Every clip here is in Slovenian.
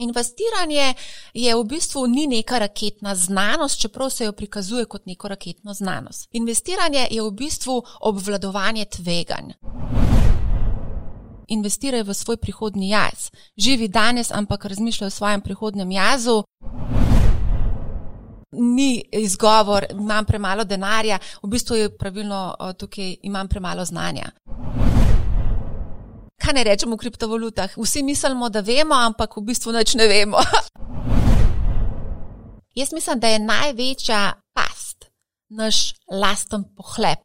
Investiranje je v bistvu ni neka raketna znanost, čeprav se jo prikazuje kot neko raketno znanost. Investiranje je v bistvu obvladovanje tveganj. Investiraj v svoj prihodni jaz. Živi danes, ampak razmišljaj o svojem prihodnem jazu. Ni izgovor, imam premalo denarja, v bistvu je pravilno tukaj, imam premalo znanja kaj ne rečemo o kriptovalutah? Vsi mislimo, da vemo, ampak v bistvu nič ne vemo. Jaz mislim, da je največja past naš lasten pohlep.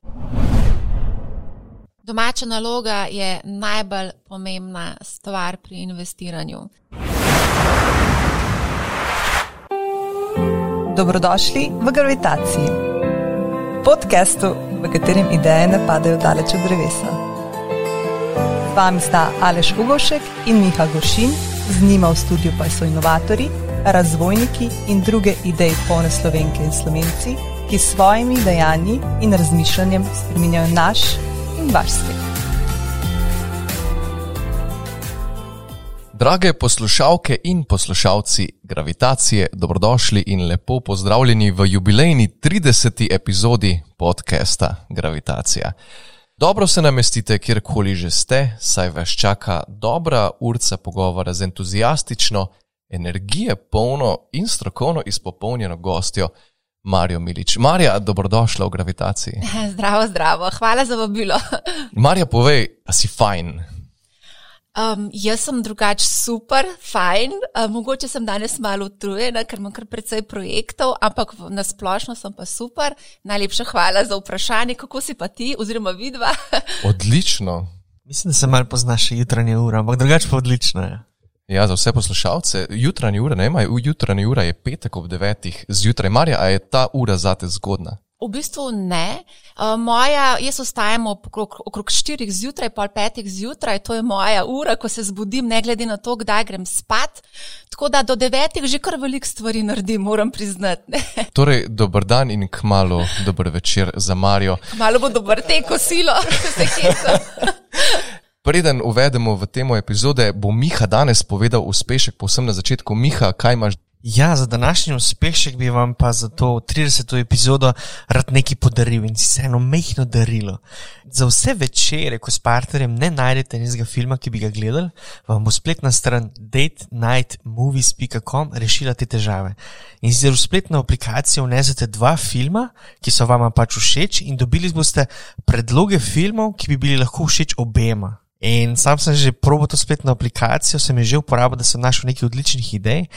Domača naloga je najbolj pomembna stvar pri investiranju. Dobrodošli v Gravitaciji, podkastu, v katerem ideje ne padajo daleč od drevesa vami sta Aleš Ugošek in Miha Goršin, z njima v studiu pa so inovatori, razvojniki in druge ideje polne slovenke in slovenci, ki s svojimi dejanji in razmišljanjem spremenjajo naš in vaš svet. Drage poslušalke in poslušalci Gravitacije, dobrodošli in lepo pozdravljeni v jubilejni 30. epizodi podcasta Gravitacija. Dobro se namestite, kjerkoli že ste, saj vas čaka dobra urca pogovora z entuzijastično, energije polno in strokovno izpopolnjeno gostjo Marijo Milič. Marija, dobrodošla v gravitaciji. Zdravo, zdravo, hvala za vabilo. Marija, povej, a si fajn. Um, jaz sem drugače super, fajn, uh, mogoče sem danes malo utrujena, ker imam kar precej projektov, ampak na splošno sem pa super. Najlepša hvala za vprašanje, kako si pa ti, oziroma vidva. Odlično. Mislim, da se malo poznaš jutranje ure, ampak drugače pa odlično je. Ja, za vse poslušalce, jutranje ure, ne, jutranje ure je petek ob devetih zjutraj. Marja, a je ta ura zate zgodna? V bistvu ne. Uh, moja, jaz ostajam okrog, okrog 4 zjutraj, pol 5 zjutraj, to je moja ura, ko se zbudim, ne glede na to, kdaj grem spat. Tako da do 9 že kar veliko stvari naredim, moram priznati. torej, dober dan in kmalo dober večer za Marijo. Malo bo dober te kosilo, se kje. Preden uvedemo v temo epizode, bo Miha danes povedal uspešek, posebno na začetku. Miha, kaj imaš Ja, za današnji uspešek bi vam pa za to 30. epizodo rad nekaj podaril in si eno mehko darilo. Za vse večere, ko s partnerjem ne najdete nekega filma, ki bi ga gledali, vam bo spletna stran datenightmovies.com rešila te težave. In si v spletno aplikacijo vnesete dva filma, ki so vam pač všeč, in dobili boste predloge filmov, ki bi bili lahko všeč obema. In sam sem že probil to spletno aplikacijo, sem že uporabil, da sem našel nekaj odličnih idej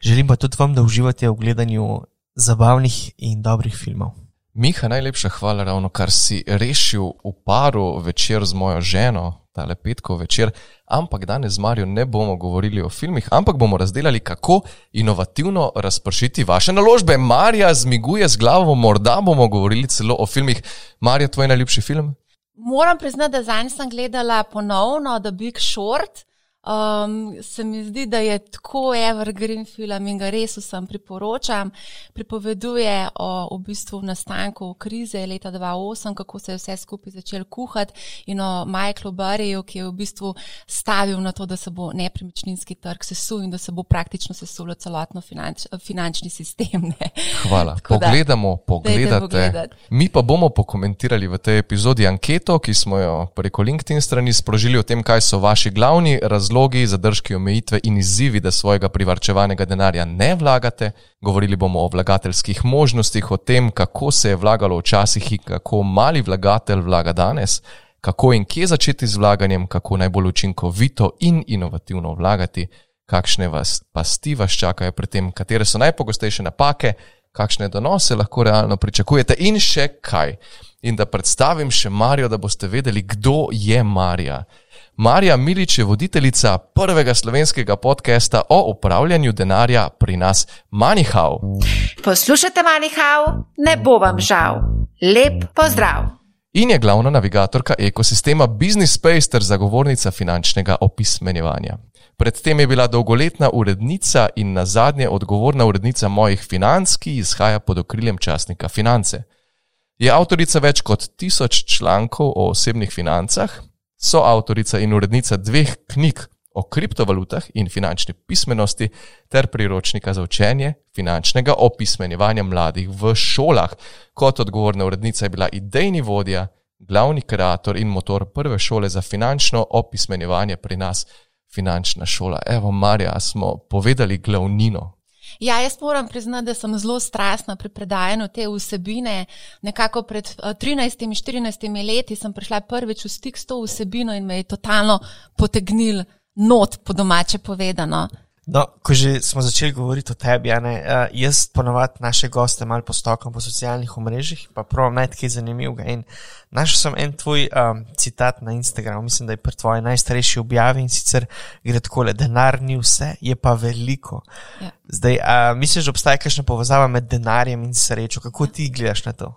želim pa tudi vam, da uživate v gledanju zabavnih in dobrih filmov. Miha, najlepša hvala, ravno kar si rešil v paru večer z mojo ženo, tale petkov večer. Ampak danes z Marijo ne bomo govorili o filmih, ampak bomo razdelili, kako inovativno razpršiti vaše naložbe. Marija zmiguje z glavo, morda bomo govorili celo o filmih. Marija, tvoj najljubši film? Moram priznati, da zadnjič sem gledala ponovno The Big Short. Um, se mi zdi, da je tako evergreen film in ga res vsem priporočam. Pripoveduje o v bistvu nastanku krize leta 2008, kako se je vse skupaj začel kuhati in o Michaelu Barryju, ki je v bistvu stavil na to, da se bo nepremičninski trg sesul in da se bo praktično sesul celotno finanč, finančni sistem. Ne. Hvala. Tako Pogledamo, pogledate. Mi pa bomo pokomentirali v tej epizodi anketo, ki smo jo preko LinkedIn strani sprožili o tem, kaj so vaši glavni razlogi razlogi, zadržki, omejitve in izzivi, da svojega privrčevanega denarja ne vlagate. Govorili bomo o vlagateljskih možnostih, o tem, kako se je vlagalo včasih in kako mali vlagatelj vlaga danes, kako in kje začeti z vlaganjem, kako najbolj učinkovito in inovativno vlagati, kakšne vas pasti vas čakajo pri tem, katere so najpogostejše napake, kakšne donose lahko realno pričakujete in še kaj. In da predstavim še Marijo, da boste vedeli, kdo je Marija. Marija Milič je voditeljica prvega slovenskega podcasta o upravljanju denarja pri nas, Manihau. Poslušajte, Manihau, ne bo vam žal. Lep pozdrav. In je glavna navigatorka ekosistema Business Space ter zagovornica finančnega opismenjevanja. Predtem je bila dolgoletna urednica in na zadnje odgovorna urednica mojih financ, ki izhaja pod okriljem časnika Finance. Je avtorica več kot tisoč člankov o osebnih financah, so avtorica in urednica dveh knjig o kriptovalutah in finančni pismenosti ter priročnika za učenje finančnega opismenjevanja mladih v šolah. Kot odgovorna urednica je bila idejni vodja, glavni kreator in motor prve šole za finančno opismenjevanje pri nas, finančna šola. Evo, Marja, smo povedali glavnino. Ja, jaz moram priznati, da sem zelo strastna pri predajanju te vsebine. Nekako pred 13-14 eh, leti sem prišla prvič v stik s to vsebino in me je totalno potegnil not, po domače povedano. No, ko že smo začeli govoriti o tebi, ne, uh, jaz ponovadi naše goste malo postokam po socialnih omrežjih, pa prav najtkaj zanimivega. In našel sem en tvoj um, citat na Instagramu, mislim, da je pri tvoji najstarejši objavi in sicer gre tako le: denar ni vse, je pa veliko. Ja. Zdaj, uh, misliš, da obstaja kakšna povezava med denarjem in srečo? Kako ti gledaš na to?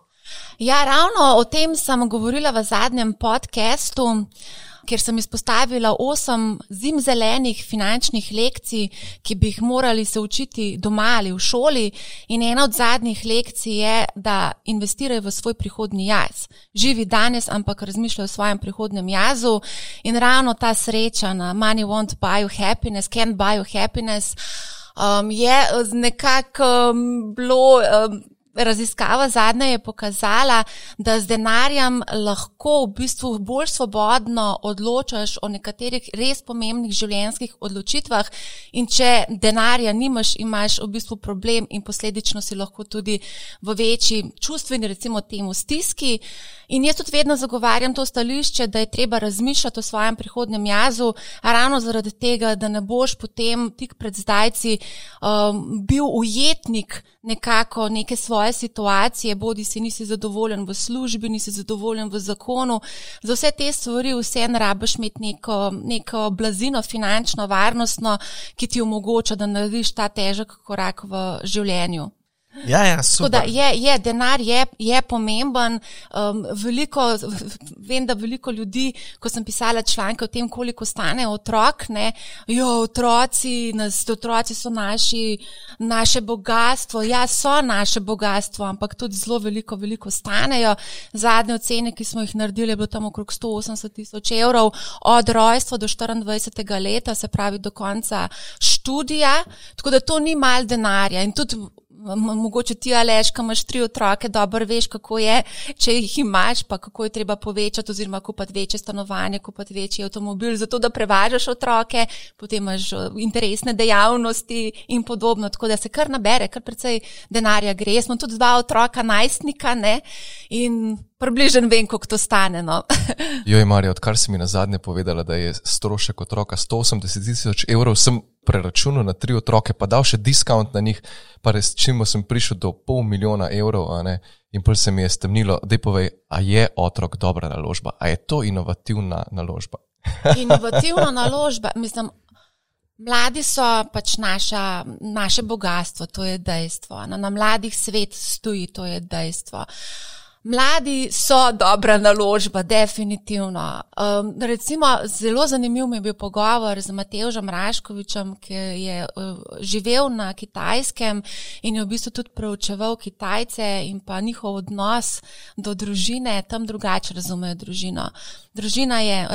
Ja, ravno o tem sem govorila v zadnjem podkastu kjer sem izpostavila osem zimzelenih finančnih lekcij, ki bi jih morali se učiti doma ali v šoli. In ena od zadnjih lekcij je, da investirajo v svoj prihodni jaz. Živi danes, ampak razmišljajo o svojem prihodnem jazu. In ravno ta sreča na Money Won't Buy You Happiness, Can't Buy You Happiness. Um, je nekako um, bilo um, Raziskava zadnja je pokazala, da z denarjem lahko v bistvu bolj svobodno odločaš o nekaterih res pomembnih življenjskih odločitvah, in če denarja nimaš, imaš v bistvu problem in posledično si lahko tudi v večji čustveni, recimo, temu stiski. In jaz tudi vedno zagovarjam to stališče, da je treba razmišljati o svojem prihodnem jazu, ravno zaradi tega, da ne boš potem tik pred zdajci um, bil ujetnik nekako neke svoje situacije, bodi si nisi zadovoljen v službi, nisi zadovoljen v zakonu. Za vse te stvari vse rabiš imeti neko, neko blazino, finančno, varnostno, ki ti omogoča, da narediš ta težek korak v življenju. Ja, ja, da, je, je, denar je, je pomemben. Um, veliko, vem, da veliko ljudi, ko sem pisala članke o tem, koliko stane otrok, ne, jo, otroci, nas, otroci so naši, naše bogatstvo. Ja, so naše bogatstvo, ampak tudi zelo veliko, veliko stanejo. Zadnje ocene, ki smo jih naredili, je bilo tam okrog 180 tisoč evrov od rojstva do 24. leta, se pravi do konca študija. Tako da to ni mal denarja. In tudi mogoče ti aleš, ko imaš tri otroke, dobro veš, kako je, če jih imaš, pa kako je treba povečati, oziroma kupiti večje stanovanje, kupiti večji avtomobil, zato da prevažaš otroke, potem imaš interesne dejavnosti in podobno. Tako da se kar nabere, kar precej denarja gre. Smo tudi dva otroka, najstnika, ne? In približno vem, koliko to stane. No. Joj, Marija, odkar si mi na zadnje povedala, da je strošek otroka 180 tisoč evrov, sem preračunal na tri otroke, pa dal še diskont na njih, pa res čim sem prišel do pol milijona evrov. In pol se mi je stemnilo, da je povej, a je otrok dobra naložba, a je to inovativna naložba. Inovativna naložba, mislim. Mladi so pač naša, naše bogatstvo, to je dejstvo. Na, na mladih svet stoji, to je dejstvo. Uh, Mladi so dobra naložba, definitivno. Um, recimo, zelo zanimiv mi je bil pogovor z Matejem Raškovičem, ki je uh, živel na Kitajskem in je v bistvu tudi preučeval Kitajce in pa njihov odnos do družine, tam drugače razumejo družino. Družina je,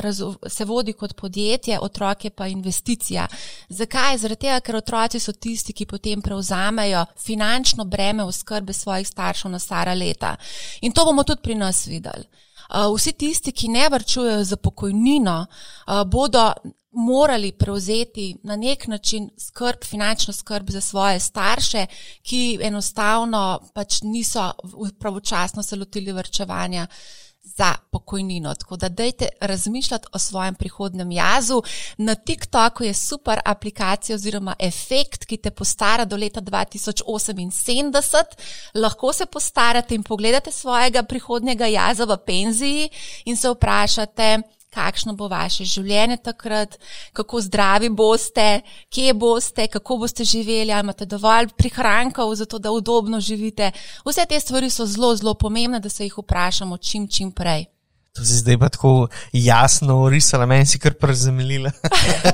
se vodi kot podjetje, otroke pa investicija. Zakaj? Zaradi tega, ker otroci so tisti, ki potem prevzamejo finančno breme v skrbi svojih staršev na stara leta. In to bomo tudi pri nas videli. Vsi tisti, ki ne vrčujejo za pokojnino, bodo morali prevzeti na nek način skrb, finančno skrb za svoje starše, ki enostavno pač niso pravočasno se lotili vrčevanja za pokojnino. Tako da dajte razmišljati o svojem prihodnem jazu. Na TikToku je super aplikacija oziroma efekt, ki te postara do leta 2078. Lahko se postarate in pogledate svojega prihodnjega jaza v penziji in se vprašate, kakšno bo vaše življenje takrat, kako zdravi boste, kje boste, kako boste živeli, ali imate dovolj prihrankov za to, da udobno živite. Vse te stvari so zelo, zelo pomembne, da se jih vprašamo čim, čim prej. To si zdaj pa tako jasno urisala, meni si kar prezemljila.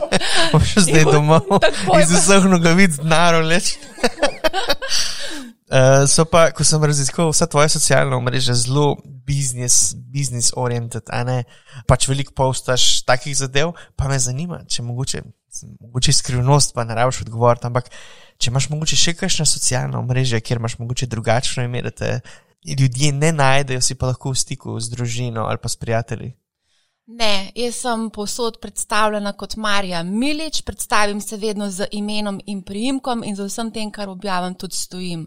Še zdaj domov, iz vseh nogavic, naroleč. Uh, so pa, ko sem raziskoval vsa tvoja socialna mreža, zelo business, business oriented, a ne pač veliko postaš takih zadev, pa me zanima, če mogoče mogoče skrivnost, pa ne rabiš odgovoriti. Ampak, če imaš mogoče še kakšno socialno mrežo, kjer imaš mogoče drugačno ime, da te ljudje ne najdejo, si pa lahko v stiku z družino ali pa s prijatelji. Ne, jaz sem posod predstavljena kot Marja Milič, predstavim se vedno z imenom in priimkom in za vsem tem, kar objavim, tudi stojim.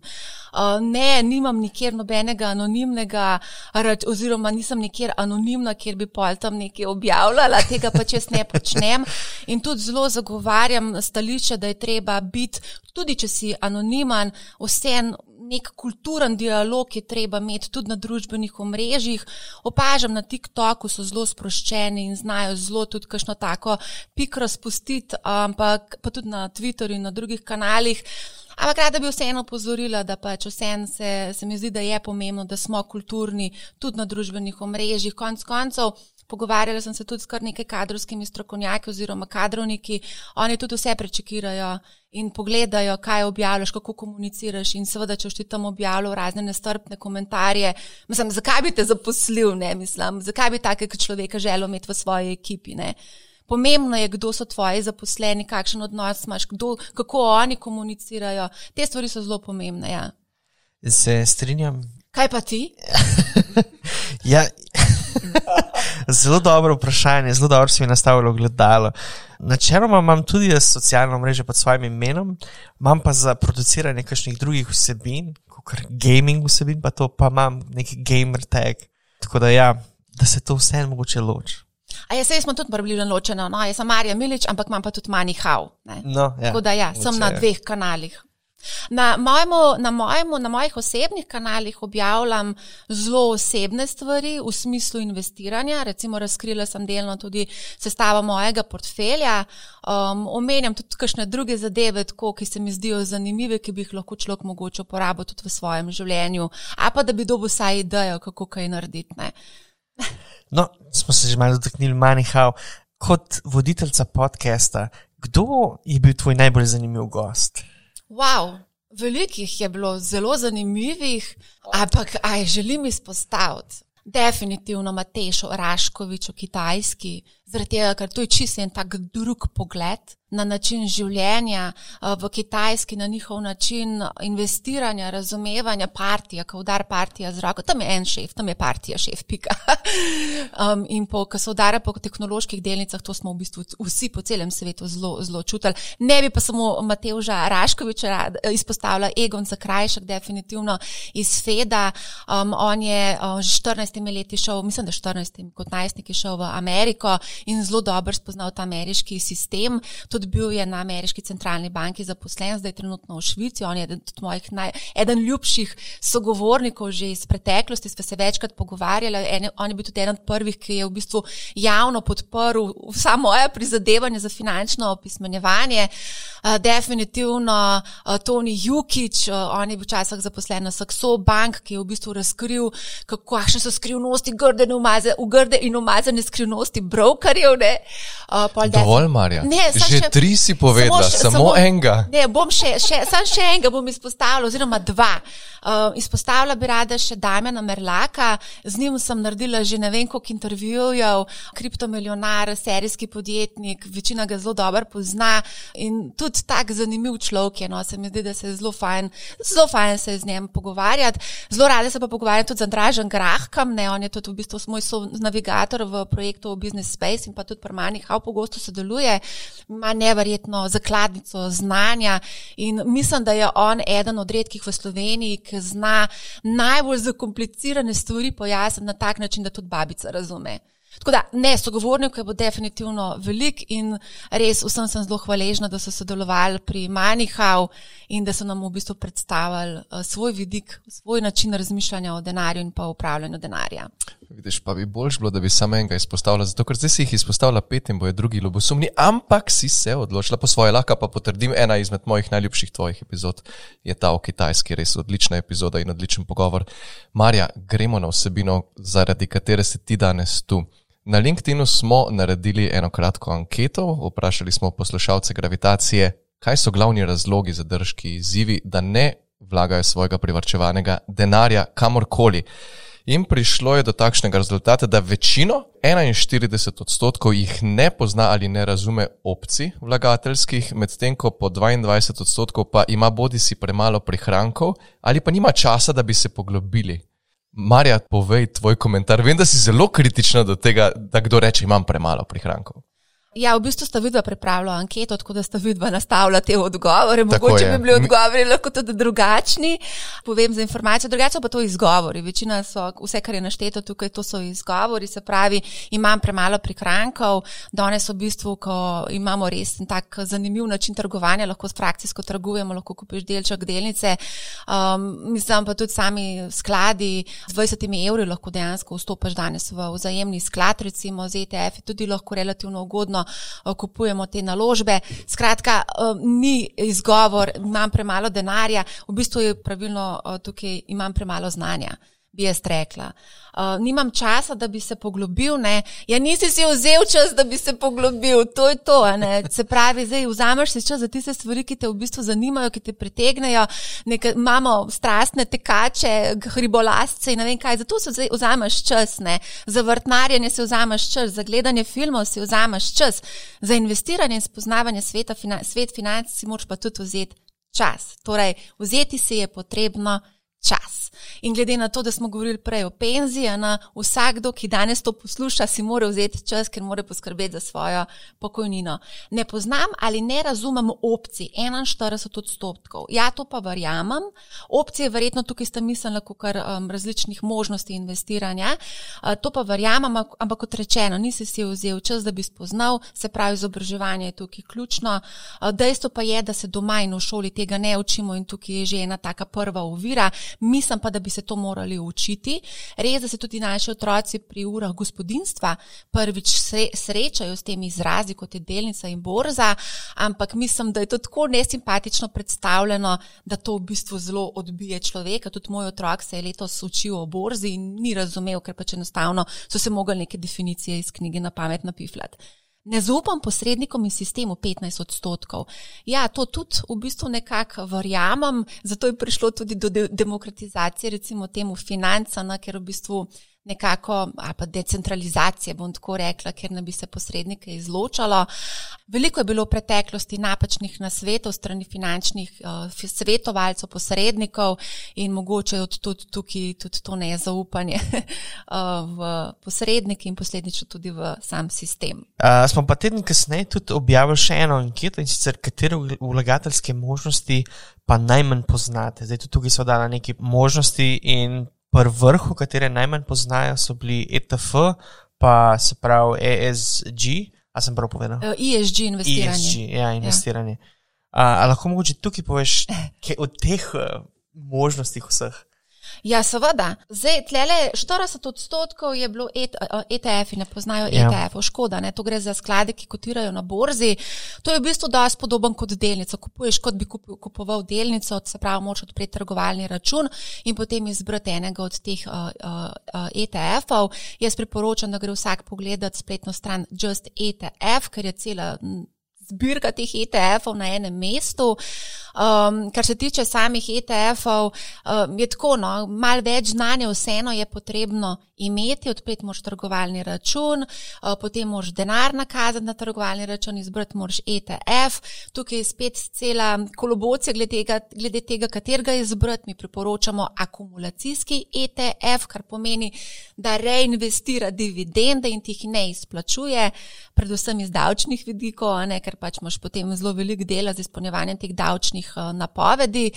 Uh, ne, nimam nikjer nobenega anonimnega, oziroma nisem nikjer anonimna, kjer bi pol tam nekaj objavljala, tega pa če ne počnem. In tudi zelo zagovarjam stališče, da je treba biti, tudi če si anoniman, vsem nek kulturen dialog je treba imeti tudi na družbenih omrežjih. Opažam na TikToku, so zelo sproščeni in znajo zelo tudi kakšno tako pikro spustiti, ampak pa tudi na Twitterju in na drugih kanalih. Ampak rada bi vseeno opozorila, da pač vseeno se, se mi zdi, da je pomembno, da smo kulturni tudi na družbenih omrežjih. Konc koncev, pogovarjala sem se tudi s kar nekaj kadrovskimi strokovnjaki oziroma kadrovniki, oni tudi vse prečekirajo in pogledajo, kaj objavljaš, kako komuniciraš. In seveda, če ti tam objavljajo razne nestrpne komentarje, mislim, zakaj bi te zaposlil, ne mislim, zakaj bi takega človeka želel imeti v svoji ekipi. Ne? Pomembno je, kdo so tvoji zaposleni, kakšen odnos imaš, kdo, kako oni komunicirajo. Te stvari so zelo pomembne. Ja. Se strinjam. Kaj pa ti? ja, zelo dobro vprašanje, zelo dobro si mi nastavilo gledalo. Načeloma imam tudi jaz socialno mrežo pod svojim imenom, imam pa za produciranje kakšnih drugih vsebin, kot gaming vsebin, pa to pa imam neki gamer tag. Tako da ja, da se to vseeno mogoče loči. A jaz sem tudi približno ločena, no, jaz sem Marija Milič, ampak imam pa tudi Mani Hau. No, ja, Tako da ja, sem na dveh kanalih. Na, mojemu, na, mojemu, na mojih osebnih kanalih objavljam zelo osebne stvari v smislu investiranja. Recimo, razkrila sem delno tudi sestavo mojega portfelja. Um, omenjam tudi kakšne druge zadeve, tako, ki se mi zdijo zanimive, ki bi jih lahko človek mogoče uporabil tudi v svojem življenju. A pa da bi dobil vsaj idejo, kako kaj narediti. Ne? No, smo se že malo dotaknili, manjhav. Kot voditeljca podcasta, kdo je bil tvoj najbolj zanimiv gost? Wow, velikih je bilo zelo zanimivih, ampak aj želim izpostaviti. Definitivno Matejšo Raškovič o Kitajski, zaradi tega, ker to je čisto en tak drug pogled na način življenja eh, v Kitajski, na njihov način investiranja, razumevanja partije, ko udar partija z roko. Tam je en šef, tam je partija šef, pika. um, in po, ko se udara po tehnoloških delnicah, to smo v bistvu vsi po celem svetu zelo, zelo čutili. Ne bi pa samo Mateuža Raškoviča izpostavila, Egon za krajšek, definitivno iz Feda. Um, on je že 14 leti šel, mislim, da 14 kot najstnik je šel v Ameriko in zelo dobro spoznal ta ameriški sistem. Tudi bil je na ameriški centralni banki zaposlen, zdaj je trenutno v Švici. On je eden od mojih naj, eden ljubših sogovornikov že iz preteklosti, smo se večkrat pogovarjali. En, on je bil tudi eden od prvih, ki je v bistvu javno podprl vsa moja prizadevanja za finančno opismenjevanje. Uh, definitivno uh, Tony Jukič, uh, on je bil včasih zaposlen na Saxo Bank, ki je v bistvu razkril, kakšne so skrivnosti grde in umazane, grde in umazane skrivnosti brokerjev. Uh, Dovolj, Marja. Ne, Že še, tri si povedala, samo, še, samo, samo enega. Ne, bom še, še, sam še enega bom izpostavila, oziroma dva. Uh, izpostavila bi rada še Damena Merlaka, z njim sem naredila že ne vem koliko intervjujev, kriptomilionar, serijski podjetnik, večina ga zelo dobro pozna in tudi tak zanimiv človek je. No, se mi zdi, da se je zelo fajn, zelo fajn se z njim pogovarjati. Zelo rada se pa pogovarjam tudi z Andražem Grahkam, ne, on je tudi v bistvu moj navigator v projektu Business Space in pa tudi pri Mani Hau pogosto sodeluje, ima neverjetno zakladnico znanja in mislim, da je on eden od redkih v Sloveniji, ki zna najbolj zakomplicirane stvari pojasniti na tak način, da tudi babica razume. Tako da, ne, sogovornikov bo definitivno velik in res vsem sem zelo hvaležna, da so sodelovali pri Manihau in da so nam v bistvu predstavili uh, svoj vidik, svoj način razmišljanja o denarju in pa upravljanju denarja. Vidiš, pa bi boljš bilo, da bi samo enega izpostavila, zato ker zdaj si jih izpostavila pet in bojo drugi ljubosumni, ampak si se odločila po svoje, lahko pa potrdim, ena izmed mojih najljubših tvojih epizod je ta o kitajski, res odlična epizoda in odličen pogovor. Marja, gremo na vsebino, zaradi katere si ti danes tu. Na LinkedIn smo naredili eno kratko anketo, vprašali smo poslušalce gravitacije, kaj so glavni razlogi za držki izzivi, da ne vlagajo svojega privrčevanega denarja kamorkoli. In prišlo je do takšnega rezultata, da večino, 41 odstotkov, jih ne pozna ali ne razume opcij vlagateljskih, medtem ko po 22 odstotkov pa ima bodi si premalo prihrankov ali pa nima časa, da bi se poglobili. Marja, povej tvoj komentar. Vem, da si zelo kritična do tega, da kdo reče, imam premalo prihrankov. Ja, v bistvu sta vidva pripravila anketo, tako da sta vidva nastavila te odgovore. Mogoče bi bili odgovori lahko tudi drugačni. Povem za informacijo, drugače pa to izgovori. Večina so, vse, kar je našteto tukaj, to so izgovori. Se pravi, imam premalo prikrankov. Danes v bistvu, ko imamo res tak zanimiv način trgovanja, lahko s frakcijsko trgujemo, lahko kupiš delček delnice. Um, mislim pa tudi sami skladi z 20 evri lahko dejansko vstopaš danes v vzajemni sklad, recimo z ETF, tudi lahko relativno ugodno Eh, kupujemo te naložbe. Skratka, eh, ni izgovor, imam premalo denarja, v bistvu je pravilno eh, tukaj, imam premalo znanja bi jaz rekla. Uh, nimam časa, da bi se poglobil, ne. Ja, nisi si vzel čas, da bi se poglobil, to je to, ne. Se pravi, zdaj vzameš si čas za tiste stvari, ki te v bistvu zanimajo, ki te pritegnejo. Nekaj, imamo strastne tekače, hribolasce in ne vem kaj, zato se vzameš čas, ne. Za vrtnarjenje si vzameš čas, za gledanje filmov si vzameš čas, za investiranje in spoznavanje sveta, fina, svet financ si moraš pa tudi vzeti čas. Torej, vzeti si je potrebno čas. In glede na to, da smo govorili prej o penziji, na vsakdo, ki danes to posluša, si mora vzeti čas, ker mora poskrbeti za svojo pokojnino. Ne poznam ali ne razumem opcij 41 odstotkov. Ja, to pa verjamem. Opcije verjetno tukaj sta mislila kar um, različnih možnosti investiranja. Uh, to pa verjamem, ampak kot rečeno, nisi si vzel čas, da bi spoznal, se pravi, izobraževanje je tukaj ključno. Uh, dejstvo pa je, da se doma in v šoli tega ne učimo in tukaj je že ena taka prva ovira mislim pa, da bi se to morali učiti. Res, da se tudi naši otroci pri urah gospodinstva prvič srečajo s temi izrazi, kot je delnica in borza, ampak mislim, da je to tako nesimpatično predstavljeno, da to v bistvu zelo odbije človeka. Tudi moj otrok se je letos učil o borzi in ni razumel, ker pač enostavno so se mogli neke definicije iz knjige na pamet napifljati. Ne zaupam posrednikom in sistemu 15 odstotkov. Ja, to tudi v bistvu nekako verjamem, zato je prišlo tudi do de demokratizacije, recimo temu financana, ker v bistvu nekako, ali pa decentralizacije, bom tako rekla, ker ne bi se posrednike izločalo. Veliko je bilo v preteklosti napačnih nasvetov strani finančnih uh, svetovalcev, posrednikov in mogoče od tudi tukaj tudi to nezaupanje uh, v posrednike in posledično tudi v sam sistem. Uh, smo pa teden kasneje tudi objavili še eno anketo in sicer katere vlagateljske možnosti pa najmanj poznate. Zdaj tudi tukaj so dane neke možnosti in Prvi vrh, katere najmanj poznajo, so bili ETF, pa se pravi ESG. A sem prav povedal? ESG investiranje. ESG, ja, investiranje. Ja. Uh, lahko mogoče tukaj poveš, kaj od teh uh, možnosti vseh? Ja, seveda. Zdaj, tlele 40 odstotkov je bilo ETF, e ne poznajo ja. ETF-ov, škoda, ne? to gre za sklade, ki kotirajo na borzi. To je v bistvu dosti podoben kot delnico. Kupuješ, kot bi kupoval delnico, se pravi, moč odpreti trgovalni račun in potem izbrati enega od teh uh, uh, ETF-ov. Jaz priporočam, da gre vsak pogledat spletno stran Just ETF, ker je cela zbirka teh ETF-ov na enem mestu. Um, kar se tiče samih ETF-ov, um, je tako, no, malo več znanja vseeno je potrebno imeti, odpreti moš trgovalni račun, uh, potem moš denar nakazati na trgovalni račun, izbrati moš ETF. Tukaj je spet cela kolobocija glede tega, glede tega, katerega izbrati. Mi priporočamo akumulacijski ETF, kar pomeni, da reinvestira dividende in tih ne izplačuje, predvsem iz davčnih vidikov, ne, ker pač imaš potem zelo velik dela z izpolnjevanjem teh davčnih uh, napovedi.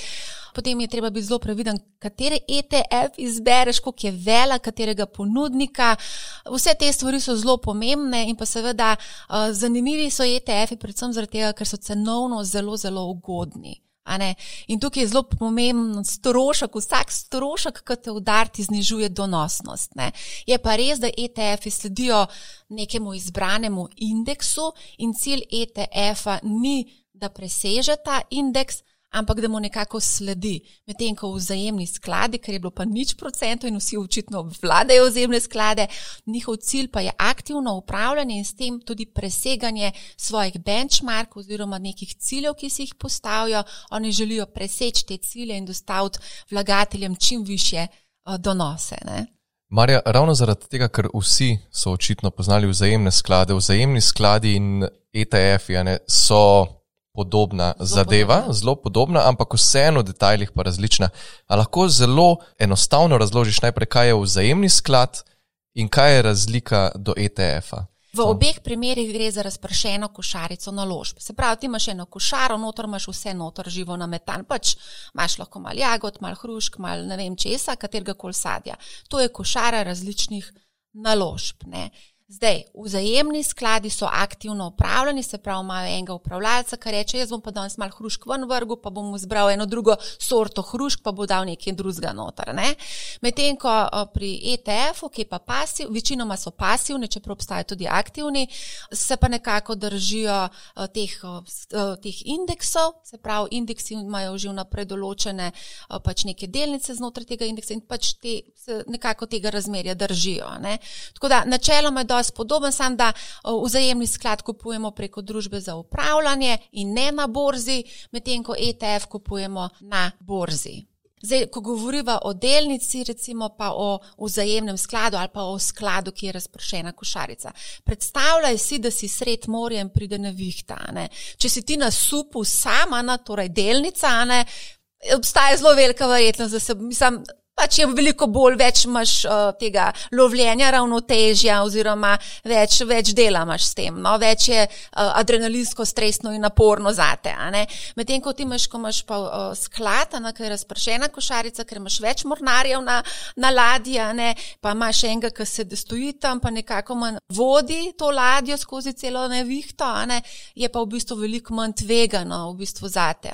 Potem je treba biti zelo previden, kateri ETF izbereš, koliko je vela, katerega ponudnika. Vse te stvari so zelo pomembne in pa seveda uh, zanimivi so ETF-i, predvsem zaradi tega, ker so cenovno zelo, zelo ugodni. In tukaj je zelo pomemben strošek, vsak strošek, ki te udarti, znižuje donosnost. Ne? Je pa res, da ETF-i sledijo nekemu izbranemu indeksu in cilj ETF-a ni, da preseže ta indeks, ampak da mu nekako sledi. Medtem ko vzajemni skladi, ker je bilo pa nič procentov in vsi očitno vladajo vzajemne sklade, njihov cilj pa je aktivno upravljanje in s tem tudi preseganje svojih benchmarkov oziroma nekih ciljev, ki si jih postavijo. Oni želijo preseči te cilje in dostaviti vlagateljem čim više uh, donose. Ne? Marja, ravno zaradi tega, ker vsi so očitno poznali vzajemne sklade, vzajemni skladi in ETF-ji so podobna zelo zadeva, podobna. zelo podobna, ampak vseeno v detajlih pa različna. A lahko zelo enostavno razložiš najprej, kaj je vzajemni sklad in kaj je razlika do ETF-a. V obeh primerih gre za razpršeno košarico naložb. Se pravi, ti imaš eno košaro, notor imaš vse notor živo na metan, pač imaš lahko mal jagod, mal hrušk, mal ne vem česa, katerega kol sadja. To je košara različnih naložb. Ne. Zdaj, vzajemni skladi so aktivno upravljeni, se pravi, imajo enega upravljalca, ki reče: Jaz bom pa danes malo hrušk ven vrgu, pa bom zbral eno drugo sorto hrušk, pa bo dal nekaj drugega noter. Ne? Medtem ko pri ETF-u, ki pa pasiv, večinoma so pasivni, čeprav obstajajo tudi aktivni, se pa nekako držijo teh, teh indeksov, se pravi, indeksi imajo že vnaprej določene pač neke delnice znotraj tega indeksa in pač te, nekako tega razmerja držijo. Ne? Tako da načeloma je dosti podoben, sam da vzajemni sklad kupujemo preko družbe za upravljanje in ne na borzi, medtem ko ETF kupujemo na borzi. Zdaj, ko govoriva o delnici, recimo pa o vzajemnem skladu ali pa o skladu, ki je razprošena košarica. Predstavljaj si, da si sred morja in pride nevihta. Ne? Če si ti na supu sama, na, torej delnica, ne? obstaja zelo velika verjetnost, da se, mislim, pač je veliko bolj, več imaš uh, tega lovljenja ravnotežja, oziroma več, več dela imaš s tem, no? več je uh, adrenalinsko, stresno in naporno zate. Medtem ko ti imaš, ko imaš pa uh, sklad, ki je razpršena košarica, ker imaš več mornarjev na, na ladji, pa imaš enega, ki se stoji tam, pa nekako manj vodi to ladjo skozi celo nevihto, ne? je pa v bistvu veliko manj tvegano v bistvu zate.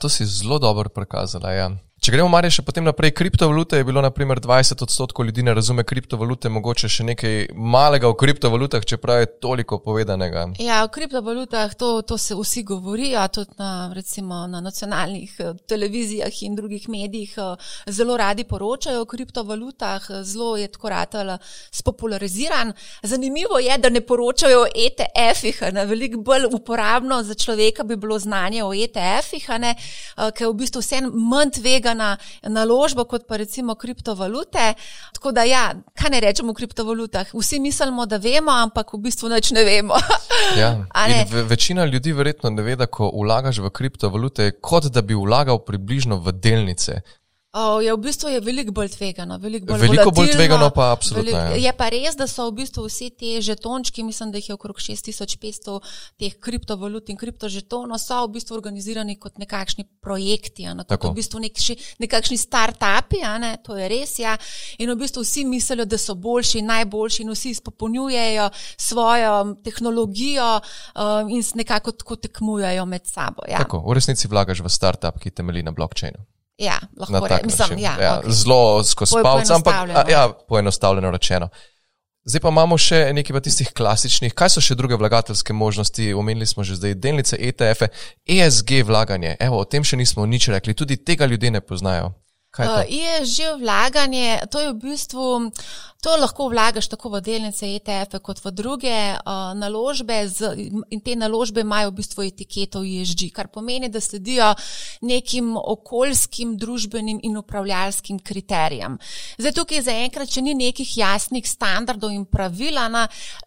To si zelo dobro prikazala. Ja. Če gremo malo še potem naprej, kriptovalute je bilo naprimer 20 odstotkov ljudi ne razume kriptovalute, mogoče še nekaj malega o kriptovalutah, čeprav je toliko povedanega. Ja, o kriptovalutah to, to se vsi govorijo, tudi na, recimo, na nacionalnih eh, televizijah in drugih medijih eh, zelo radi poročajo o kriptovalutah, zelo je tako ratala spopulariziran. Zanimivo je, da ne poročajo o ETF-ih, veliko bolj uporabno za človeka bi bilo znanje o ETF-ih, eh, ker v bistvu vse manj tvega na naložbo, kot pa recimo kriptovalute. Tako da, ja, kaj ne rečemo o kriptovalutah? Vsi mislimo, da vemo, ampak v bistvu nič ne vemo. ja. ne? Večina ljudi verjetno ne ve, da ko vlagaš v kriptovalute, kot da bi vlagal približno v delnice. Oh, je v bistvu je veliko bolj tvegano. Veliko bolj, veliko bolj tvegano, pa absolutno. Veliko, ja. je pa res, da so v bistvu vsi ti žetončki, mislim, da jih je okrog 6500 teh kriptovalut in kriptožetonov, so v bistvu organizirani kot nekakšni projekti, ne, kot v bistvu nekši, nekakšni start-upi, ne, to je res. Ja. In v bistvu vsi mislijo, da so boljši, najboljši in vsi izpopolnjujejo svojo tehnologijo um, in se nekako tako tekmujejo med sabo. Ja. Tako, v resnici vlagaš v start-up, ki temelji na blokčinu. Ja, lahko rečem. Ja, ja, okay. Zelo skozi palce, ampak ja, poenostavljeno rečeno. Zdaj pa imamo še nekaj tistih klasičnih. Kaj so še druge vlagateljske možnosti? Omenili smo že zdaj delnice, ETF-e, ESG vlaganje. Evo, o tem še nismo nič rekli, tudi tega ljudje ne poznajo. Je, uh, je že vlaganje, to je v bistvu, to lahko vlagaš tako v delnice ETF-e kot v druge uh, naložbe z, in te naložbe imajo v bistvu etiketo ESG, kar pomeni, da sledijo nekim okoljskim, družbenim in upravljalskim kriterijem. Zdaj tukaj zaenkrat, če ni nekih jasnih standardov in pravila, na,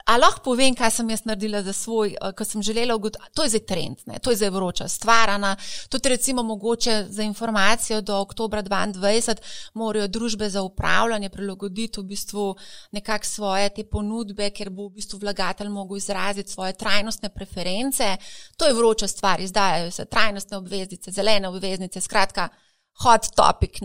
a lahko povem, kaj sem jaz naredila za svoj, uh, kar sem želela ugotoviti, to je zdaj trend, ne? to je zdaj vroča stvarana, tudi recimo mogoče za informacijo do oktobra 2020 2020, morajo družbe za upravljanje prilagoditi v bistvu nekako svoje te ponudbe, ker bo v bistvu vlagatelj mogel izraziti svoje trajnostne preference. To je vroča stvar, izdajajo se trajnostne obveznice, zelene obveznice, skratka hot topic.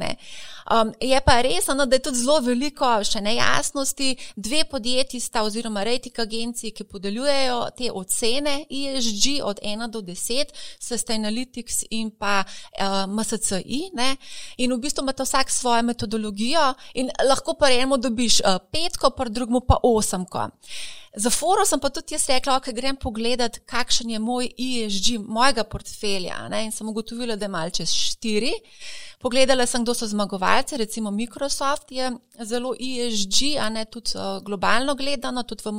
Um, je pa res, no, da je tudi zelo veliko še nejasnosti. Dve podjetji sta, oziroma rejting agenciji, ki podeljujejo te ocene ESG od 1 do 10, Sustainalytics in pa uh, MSCI. Ne? In v bistvu ima vsak svojo metodologijo in lahko pa enemu dobiš uh, petko, pa drugemu pa osemko. Za foro sem pa tudi jaz rekla, da okay, grem pogledat, kakšen je moj ESG, mojega portfelja. Ne? In sem ugotovila, da je mal čez štiri. Pogledala sem, kdo so zmagovalci, recimo Microsoft je zelo ESG, a ne tudi uh, globalno gledano, tudi v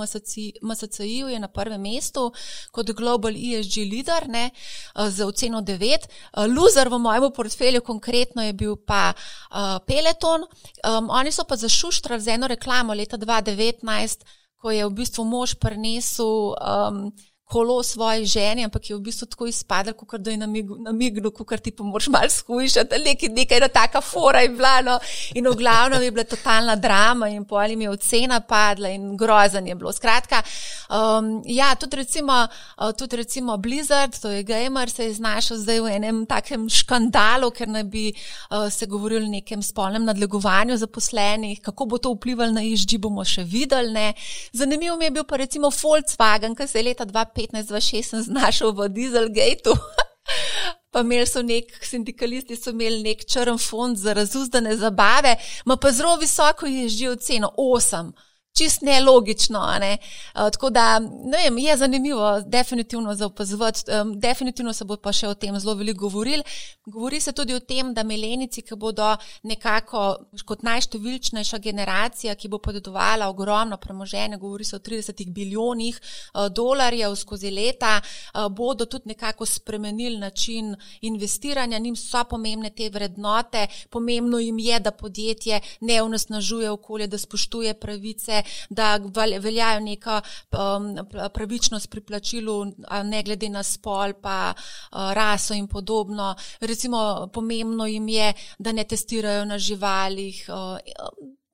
MSCI-ju je na prvem mestu kot Global ESG leader ne, uh, z oceno 9. Uh, loser v mojem portfelju konkretno je bil pa uh, Peloton. Um, oni so pa zašuštrali z eno reklamo leta 2019 ko je v bistvu mož prinesel um, kolo svoji ženi, ampak je v bistvu tako izpadel, kot da je namignil, kot ti pa moraš malo skušati, nekaj, nekaj ena taka fora je bila. No. In v glavnem je bila totalna drama in po ali mi je ocena padla in grozen je bilo. Skratka, um, ja, tudi recimo, uh, tudi recimo Blizzard, to je gamer, se je znašel zdaj v enem takem škandalu, ker naj bi uh, se govorili o nekem spolnem nadlegovanju zaposlenih, kako bo to vplivalo na išči, bomo še videli. Ne. Zanimivo mi je bil pa recimo Volkswagen, ki se je leta 2015 15-16 znašel v Dieselgateu. Pa imeli so nek, sindikalisti so imeli nek črn fond za razuzdane zabave, ma pa zelo visoko je že oceno 8 čist nelogično. Ne? Uh, tako da ne vem, je zanimivo, definitivno za opazovati, um, definitivno se bo pa še o tem zelo veliko govorili. Govori se tudi o tem, da melenici, ki bodo nekako kot najštevilčnejša generacija, ki bo podedovala ogromno premoženje, govori se o 30 bilijonih uh, dolarjev skozi leta, uh, bodo tudi nekako spremenili način investiranja, njim so pomembne te vrednote, pomembno jim je, da podjetje ne unesnažuje okolje, da spoštuje pravice, da veljajo neka um, pravičnost pri plačilu, ne glede na spol, pa uh, raso in podobno. Recimo, pomembno jim je, da ne testirajo na živalih. Uh,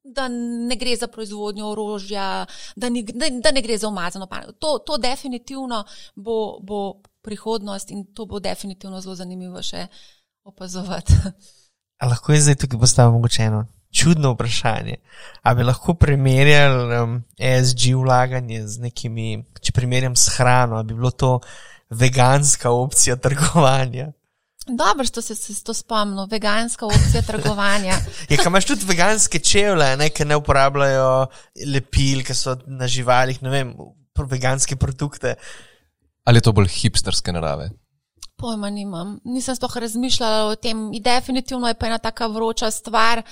Da ne gre za proizvodnjo orožja, da, ni, da, da ne gre za umazano panogo. To, to definitivno bo, bo prihodnost in to bo definitivno zelo zanimivo še opazovati. A lahko je zdaj tukaj postavljeno mogoče eno čudno vprašanje. Ali bi lahko primerjali um, ESG vlaganje z nekimi, če primerjam s hrano, ali bi bilo to veganska opcija trgovanja? Dobro, što se je to spomnil, veganska opcija trgovanja. je, kaj imaš tudi veganske čevlje, ne, ki ne uporabljajo lepil, ki so na živalih, ne vem, veganske produkte. Ali je to bolj hipsterske narave? Pojma nimam, nisem sploh razmišljala o tem. In definitivno je pa ena taka vroča stvar.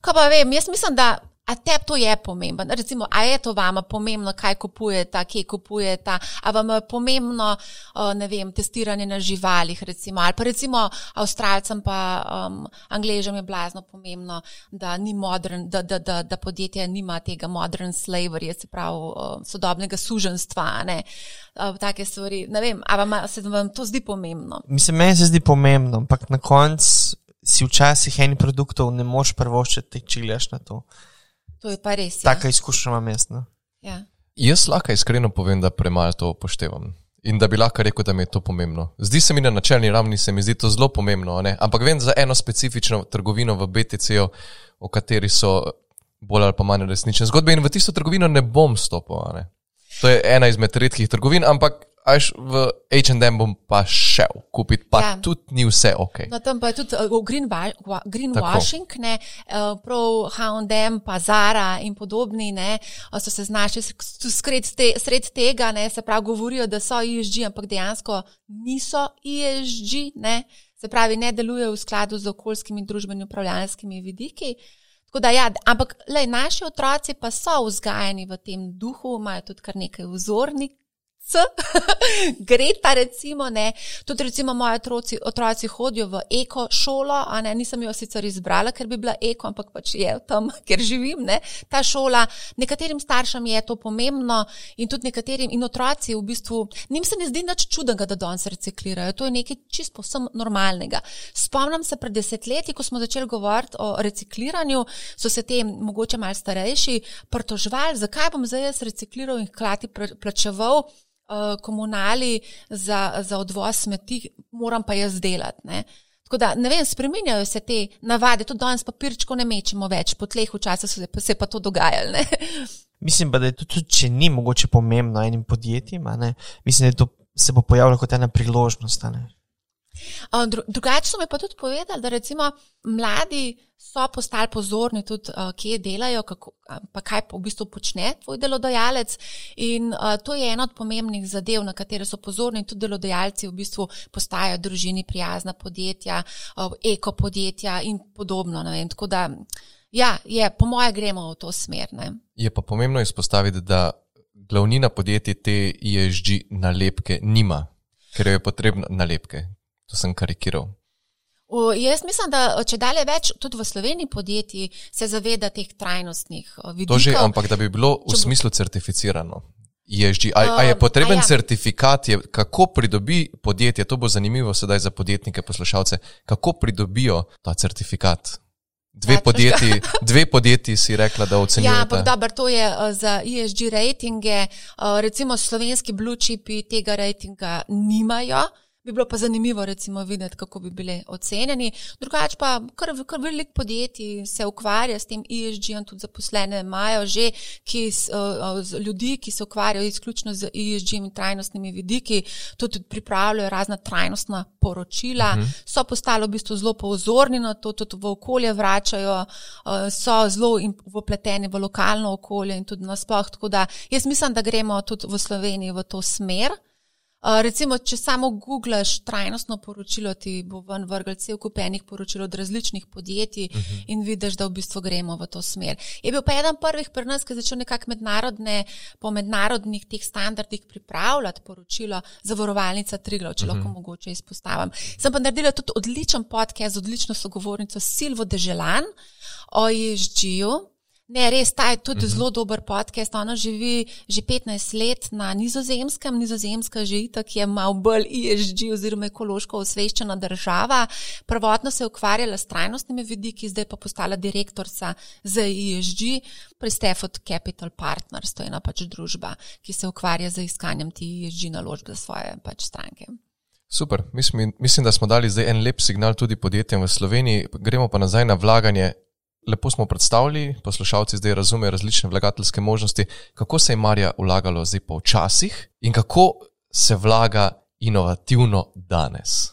Kaj pa vem, jaz mislim, da A tebi to je pomembno? Recimo, a je to vama pomembno, kaj kupujete, kje kupujete, a vam je pomembno, ne vem, testiranje na živalih, recimo, ali pa recimo Avstralcem pa um, Angležem je blazno pomembno, da, modern, da, da, da, da podjetje nima tega modern slavery, se pravi um, sodobnega suženstva, ne, uh, take stvari. Ne vem, a vam, se vam to zdi pomembno? Mislim, meni se zdi pomembno, ampak na koncu si včasih enih produktov ne moš prvoščiti, če gledaš na to. To je pa res. Ja. Taka izkušnja imam jaz. Ja. Jaz lahko iskreno povem, da premalo to upoštevam. In da bi lahko rekel, da mi je to pomembno. Zdi se mi na načelni ravni, se mi zdi to zelo pomembno. Ne? Ampak vem za eno specifično trgovino v BTC-u, o kateri so bolj ali pa manj resnične zgodbe, in v tisto trgovino ne bom stopil. Ne? To je ena izmed redkih trgovin, ampak Až v HM bom pa šel kupiti, pa ja. tudi ni vse ok. No, tam pa je tudi uh, green, greenwashing, ne, uh, prav HM, pa Zara in podobni, ne, so se znašli sred, te, sred tega, ne, se pravi, govorijo, da so ESG, ampak dejansko niso ESG, ne, se pravi, ne delujejo v skladu z okoljskimi in družbenimi upravljanskimi vidiki. Da, ja, ampak lej, naši otroci pa so vzgajani v tem duhu, imajo tudi kar nekaj vzornik, Greta, recimo, ne. Tudi, recimo, moji otroci, otroci hodijo v eko šolo, a ne, nisem jo sicer izbrala, ker bi bila eko, ampak pač je tam, kjer živim, ne. Ta šola, nekaterim staršem je to pomembno in tudi nekaterim in otroci v bistvu, njim se ne zdi nič čudnega, da danes reciklirajo. To je nekaj čisto posem normalnega. Spomnim se pred desetletji, ko smo začeli govoriti o recikliranju, so se te mogoče malo starejši pritožvali, zakaj bom zdaj jaz recikliral in hkrati plačeval. Eh, komunali za, za odvoz smeti, moram pa jaz delati. Ne. Tako da, ne vem, spremenjajo se te navade, tudi danes papirčko ne mečemo več, po tleh včasih se, se pa to dogajalo. Mislim pa, da je to tudi, če ni mogoče pomembno enim podjetjem, mislim, da to se bo pojavilo kot ena priložnost. Drugače so mi pa tudi povedali, da recimo mladi so postali pozorni tudi, kje delajo, kako, pa kaj v bistvu počne tvoj delodajalec. In to je ena od pomembnih zadev, na katere so pozorni tudi delodajalci, v bistvu postajajo družini prijazna podjetja, ekopodjetja in podobno. Tako da, ja, je, po moje gremo v to smer. Ne? Je pa pomembno izpostaviti, da glavnina podjetij te ISG nalepke nima, ker je potrebno nalepke. To sem karikiral. O, jaz mislim, da če dalje več, tudi v Sloveniji podjetji se zaveda teh trajnostnih vidikov. To že, ampak da bi bilo v smislu certificirano. ESG. A, a je potreben ja. certifikat, je, kako pridobi podjetje, to bo zanimivo sedaj za podjetnike, poslušalce, kako pridobijo ta certifikat? Dve, ja, podjetji, dve podjetji si rekla, da ocenjujete. Ja, ampak dobro, to je uh, za ESG rejtinge. Uh, recimo slovenski blue chipi tega rejtinga nimajo. Bi bilo pa zanimivo, recimo, videti, kako bi bili ocenjeni. Drugače pa, kar, kar veliko podjetij se ukvarja s tem ESG-om, tudi zaposlene imajo že ki, uh, ljudi, ki se ukvarjajo izključno z ESG-om in trajnostnimi vidiki, tudi pripravljajo razna trajnostna poročila, mhm. so postali v bistvu zelo pozorni na to, tudi v okolje vračajo, uh, so zelo vpleteni v lokalno okolje in tudi nasploh. Tako da jaz mislim, da gremo tudi v Sloveniji v to smer. Recimo, če samo googlaš trajnostno poročilo, ti bo ven vrgel cel kup enih poročil od različnih podjetij uh mhm. -huh. in vidiš, da v bistvu gremo v to smer. Je bil pa eden prvih pri nas, ki je začel nekako mednarodne, po mednarodnih teh standardih pripravljati poročilo zavarovalnica Triglav, če uh -huh. lahko mhm. mogoče izpostavim. Sem pa naredila tudi odličen podcast z odlično sogovornico Silvo Deželan o ESG-ju. Ne, res, ta je tudi uh mhm. -huh. zelo dober podcast. Ona živi že 15 let na nizozemskem. Nizozemska že itak je malo bolj ESG oziroma ekološko osveščena država. Prvotno se je ukvarjala s trajnostnimi vidiki, zdaj pa postala direktorica za ESG pri Stafford Capital Partners. To je ena pač družba, ki se ukvarja z iskanjem ti ESG naložb za svoje pač stranke. Super, mislim, mislim, da smo dali zdaj en lep signal tudi podjetjem v Sloveniji. Gremo pa nazaj na vlaganje lepo smo predstavili, poslušalci zdaj razumejo različne vlagateljske možnosti, kako se je Marja vlagalo zdaj pa včasih in kako se vlaga inovativno danes.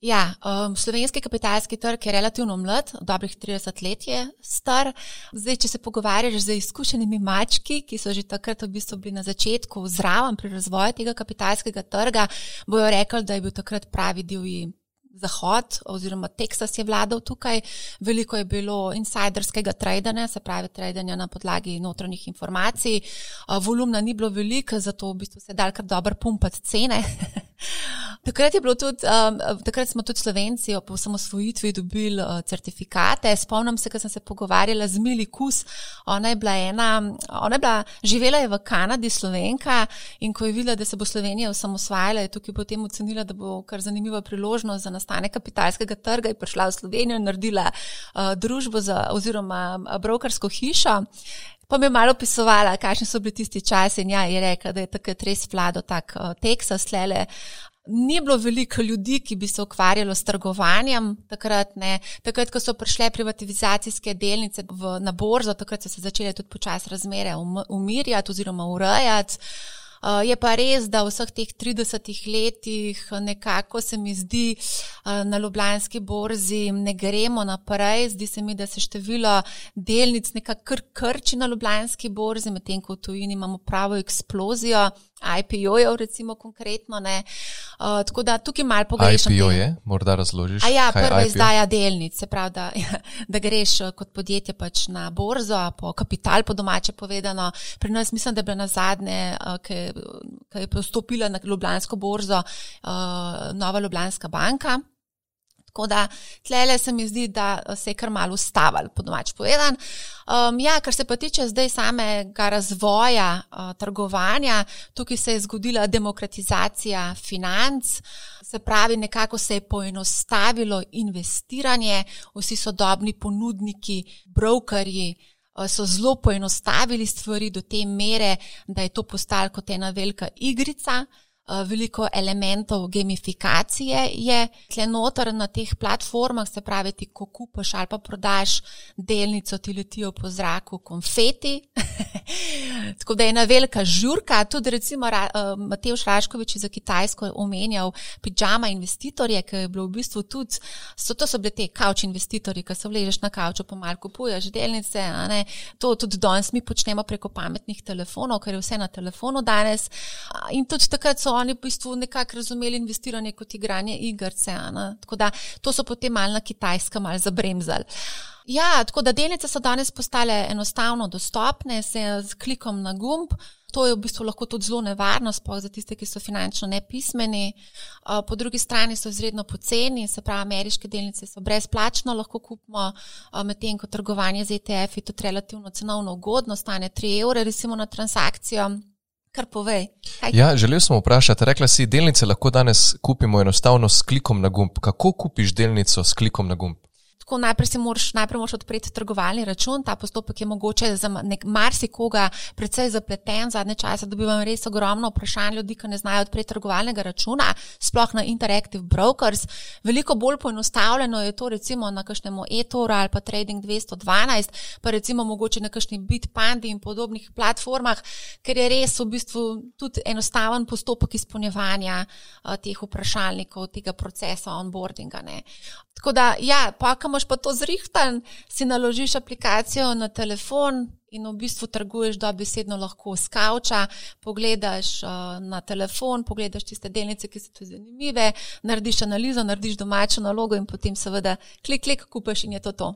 Ja, um, slovenski kapitalski trg je relativno mlad, dobrih 30 let je star. Zdaj, če se pogovarjaš z izkušenimi mački, ki so že takrat v bistvu bili na začetku zraven pri razvoju tega kapitalskega trga, bojo rekli, da je bil takrat pravi divji Zahod oziroma Teksas je vladal tukaj, veliko je bilo insiderskega tradanja, se pravi tradanja na podlagi notranjih informacij. Volumna ni bilo veliko, zato v bistvu se je dal kar dobro pumpati cene. takrat, tudi, um, takrat smo tudi Slovenci po samosvojitvi dobili uh, certifikate. Spomnim se, ker sem se pogovarjala z Mili Kus. Ona je bila ena, ona je bila, živela je v Kanadi, Slovenka in ko je videla, da se bo Slovenija osamosvajala, je tukaj potem ocenila, da bo kar zanimiva priložnost za nastanek kapitalskega trga in prišla v Slovenijo in naredila uh, družbo za, oziroma uh, brokersko hišo. Pa mi je malo opisovala, kakšni so bili tisti časi, in ja, je rekla, da je takrat res vlado tak uh, Teksas, lele. Ni bilo veliko ljudi, ki bi se ukvarjalo s trgovanjem takrat, ne. takrat, ko so prišle privatizacijske delnice v, na borzo, takrat so se začele tudi počasi razmere um, umirjati oziroma urejati. Uh, je pa res, da v vseh teh 30 letih nekako se mi zdi uh, na Ljubljanski borzi ne gremo naprej. Zdi se mi, da se število delnic nekako kr krči na Ljubljanski borzi, medtem ko v tujini imamo pravo eksplozijo. IPO-jev, recimo, konkretno. Uh, tako da tukaj malo pogrešam. IPO je, morda razložiš. A ja, prva izdaja delnic, se pravi, da, da greš kot podjetje pač na borzo, po kapital, po domače povedano. Pri nas mislim, da je bila na zadnje, uh, ki je postopila na Ljubljansko borzo, uh, Nova Ljubljanska banka. Tako da tlele se mi zdi, da se je kar malo ustavil, po domač povedan. Um, ja, kar se pa tiče zdaj samega razvoja uh, trgovanja, tukaj se je zgodila demokratizacija financ, se pravi, nekako se je poenostavilo investiranje, vsi sodobni ponudniki, brokerji so zelo poenostavili stvari do te mere, da je to postalo kot ena velika igrica. Veliko elementov gamifikacije je tle noter na teh platformah, se pravi, ti ko kupaš ali pa prodaš delnico, ti letijo po zraku konfeti. Tako da je ena velika žurka, tudi recimo uh, Matej Šraškovič za Kitajsko omenjal pijama investitorje, ki je bilo v bistvu tudi, so, to so bile te kavč investitorji, ki se vležeš na kavču, pa malo kupuješ delnice. To tudi danes mi počnemo preko pametnih telefonov, ker je vse na telefonu danes. In tudi takrat so oni v bistvu nekako razumeli investiranje kot igranje igrice. Tako da to so potem malo na Kitajska malo zabremzali. Ja, tako da delnice so danes postale enostavno dostopne, se z klikom na gumb. To je v bistvu lahko tudi zelo nevarno, sploh za tiste, ki so finančno nepismeni. Po drugi strani so izredno poceni, se pravi, ameriške delnice so brezplačno lahko kupimo, medtem ko trgovanje z ETF je tudi relativno cenovno ugodno, stane 3 evre, recimo na transakcijo. Kar povej. Ja, želel sem vprašati, rekla si, delnice lahko danes kupimo enostavno s klikom na gumb. Kako kupiš delnico s klikom na gumb? Tako najprej si moraš, najprej moraš odpreti trgovalni račun. Ta postopek je mogoče za marsikoga precej zapleten. Zadnje čase dobivam res ogromno vprašanj ljudi, ki ne znajo odpreti trgovalnega računa, sploh na Interactive Brokers. Veliko bolj poenostavljeno je to recimo na kakšnem eToru ali pa Trading 212, pa recimo mogoče na kakšni Bitpandi in podobnih platformah, ker je res v bistvu tudi enostaven postopek izpolnjevanja uh, teh vprašalnikov, tega procesa onboardinga. Ne. Tako da, ja, pa kam imaš pa to zrihtan, si naložiš aplikacijo na telefon in v bistvu trguješ dobesedno lahko s kavča, pogledaš uh, na telefon, pogledaš tiste delnice, ki so ti zanimive, narediš analizo, narediš domačo nalogo in potem seveda klik, klik, kupaš in je to to.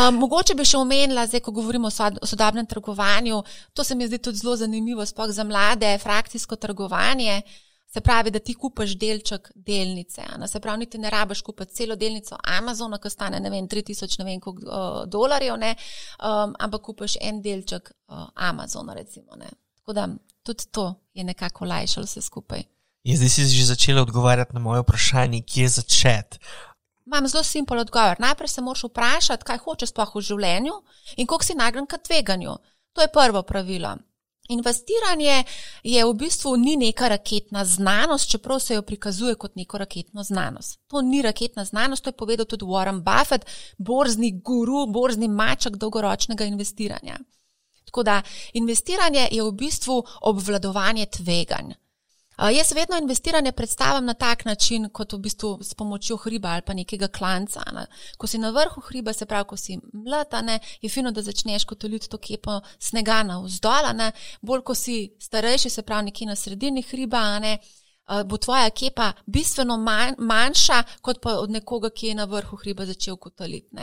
um, mogoče bi še omenila, zdaj, ko govorimo o sodobnem trgovanju, to se mi zdi tudi zelo zanimivo, sploh za mlade, frakcijsko trgovanje. Se pravi, da ti kupaš delček delnice. Ne? Se pravi, ti ne rabiš kupiti celo delnico Amazona, ki stane ne vem, 3000 ne vem, koliko, uh, dolarjev, um, ampak kupaš en delček uh, Amazona. Recimo, Tako da tudi to je nekako lajšalo vse skupaj. Je zdaj si že začela odgovarjati na moje vprašanje, kje je začeti. Imam zelo simpel odgovor. Najprej se moraš vprašati, kaj hočeš sploh v življenju in koliko si nagran k tveganju. To je prvo pravilo. Investiranje je v bistvu ni neka raketna znanost, čeprav se jo prikazuje kot neko raketno znanost. To ni raketna znanost, to je povedal tudi Warren Buffett, borzni guru, borzni mačak dolgoročnega investiranja. Tako da investiranje je v bistvu obvladovanje tveganj. Jaz vedno investiranje predstavljam na tak način, kot v bistvu s pomočjo hriba ali pa nekega klanca. Ne. Ko si na vrhu hriba, se pravi, ko si mlada, je fino, da začneš kot ljudi to kepo snega na vzdolj, bolj ko si starejši, se pravi, nekje na sredini hriba. Ne, Bo tvoja kepa bistveno manj, manjša, kot pa od nekoga, ki je na vrhu hriba začel kotaliti.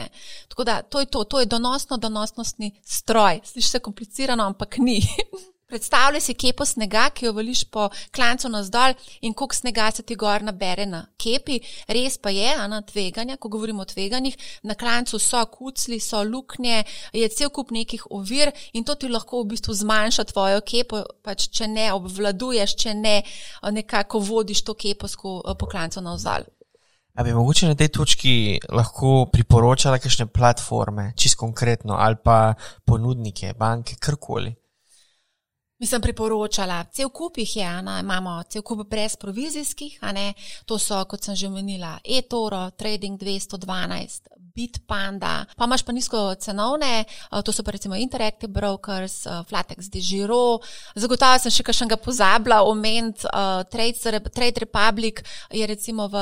Tako da to je to, to je donosno, donosnostni stroj. Sliši se komplicirano, ampak ni. Predstavljaj si kepo snega, ki jo vališ po klancu navzdol in koliko snega se ti gor nabere na kepi. Res pa je, na tveganja, ko govorimo o tveganjih, na klancu so kucli, so luknje, je cel kup nekih ovir in to ti lahko v bistvu zmanjša tvojo kepo, pač če ne obvladuješ, če ne nekako vodiš to kepo po klancu navzdol. A bi mogoče na tej točki lahko priporočala kakšne platforme, čisto konkretno, ali pa ponudnike, banke, karkoli? Mi sem priporočala, cel kup jih je, ena, imamo cel kup brez provizijskih, to so, kot sem že omenila, eToro, Trading 212, Bitpanda, pa imaš pa nizko cenovne, eh, to so pa recimo Interactive Brokers, eh, Flatex, Digiro. Zagotovo sem še kakšnega pozabila, omenit uh, Trade, Trade Republic je recimo v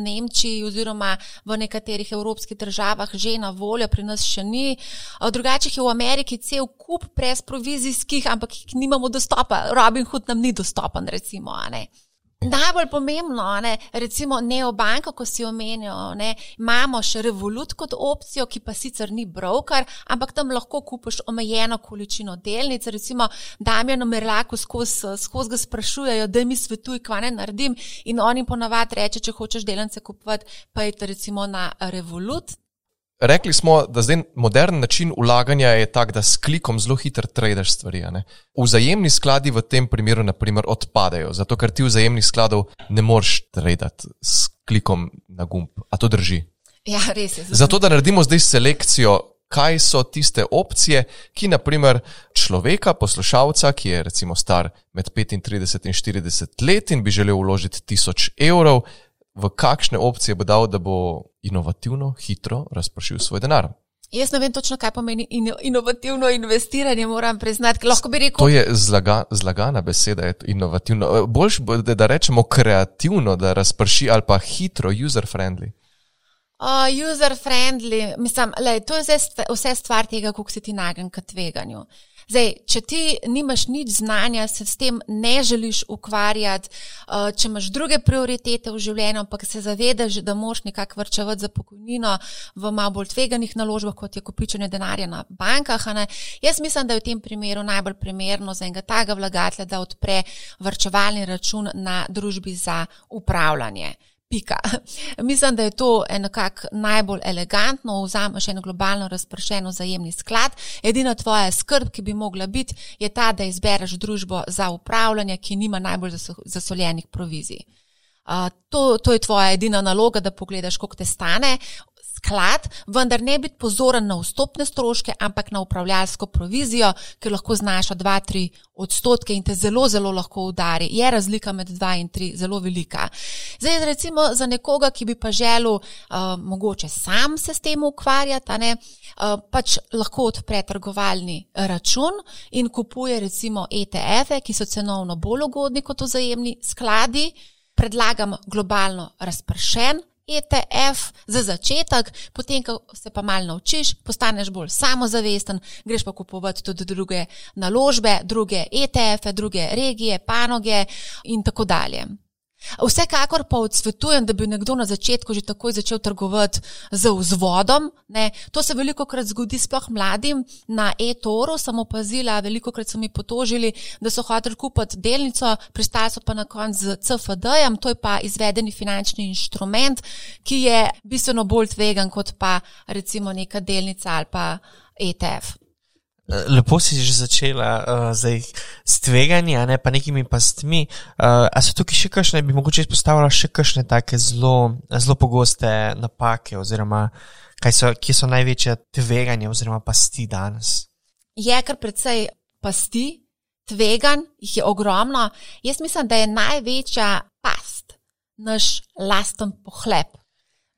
Nemčiji oziroma v nekaterih evropskih državah že na voljo, pri nas še ni. Drugače je v Ameriki cel kup brez provizijskih, ampak jih nimamo dostopa. Robin Hood nam ni dostopen, recimo. Najbolj pomembno, ne, recimo Neobanka, ko si omenil, ne, imamo še Revolut kot opcijo, ki pa sicer ni broker, ampak tam lahko kupiš omejeno količino delnic. Recimo, Damien Merlako skozi skoz ga sprašujejo, da mi svetuj, kva ne naredim. In oni ponavadi reče, če hočeš delnice kupovati, pa je recimo na Revolut, Rekli smo, da zdaj modern način ulaganja je tak, da s klikom zelo hitro tradeš stvari. Vzajemni skladi v tem primeru naprimer, odpadejo, zato ker ti vzajemnih skladov ne moreš tradati s klikom na gumb. A to drži? Ja, res je. Zato, da naredimo zdaj selekcijo, kaj so tiste opcije, ki naprimer človeka, poslušalca, ki je recimo star med 35 in 40 let in bi želel vložiti 1000 evrov v kakšne opcije bo dal, da bo inovativno, hitro razpršil svoj denar. Jaz ne vem točno, kaj pomeni inovativno investiranje, moram priznati. Lahko bi rekel. To je zlaga, zlagana beseda, je inovativno. Boljš bo, da rečemo kreativno, da razprši ali pa hitro, user-friendly. Uh, user-friendly, mislim, lej, to je vse stvar tega, kako si ti nagen k tveganju. Zdaj, če ti nimaš nič znanja, se s tem ne želiš ukvarjati, uh, če imaš druge prioritete v življenju, ampak se zavedaš, da moš nekako vrčevati za pokojnino v malo bolj tveganih naložbah, kot je kopičenje denarja na bankah. Jaz mislim, da je v tem primeru najbolj primerno za enega taga vlagatelja, da odpre vrčevalni račun na družbi za upravljanje. Pika. Mislim, da je to nekako najbolj elegantno, vzameš eno globalno razpršeno zajemni sklad. Edina tvoja skrb, ki bi mogla biti, je ta, da izbereš družbo za upravljanje, ki nima najbolj zasoljenih provizij. Uh, to, to je tvoja edina naloga, da pogledaš, koliko te stane, sklad, vendar ne biti pozoren na vstopne stroške, ampak na upravljalsko provizijo, ki lahko znaša 2-3 odstotke in te zelo, zelo lahko udari. Je razlika med 2 in 3 zelo velika. Zdaj, recimo za nekoga, ki bi pa želel uh, mogoče sam se s tem ukvarjati, ne, uh, pač lahko odpre trgovalni račun in kupuje recimo ETF-e, ki so cenovno bolj ugodni kot vzajemni skladi. Predlagam globalno razpršen ETF za začetek, potem, ko se pa malo naučiš, postaneš bolj samozavesten, greš pa kupovati tudi druge naložbe, druge ETF-e, druge regije, panoge in tako dalje. Vsekakor pa odsvetujem, da bi nekdo na začetku že takoj začel trgovati z vzvodom. Ne. To se veliko krat zgodi, sploh mladim na e-toru. Sem opazila, veliko krat so mi potožili, da so hoteli kupiti delnico, pristali so pa na koncu z CFD-jem, to je pa izvedeni finančni inštrument, ki je bistveno bolj tvegan kot pa recimo neka delnica ali pa ETF. Lepo si že začela uh, zdaj s tveganji, a ne pa nekimi pastmi. Uh, a so tukaj še kakšne, bi mogoče izpostavila še kakšne take zelo, zelo pogoste napake, oziroma so, kje so največje tveganja oziroma pasti danes? Je kar precej pasti, tvegan, jih je ogromno. Jaz mislim, da je največja past naš lasten pohlep.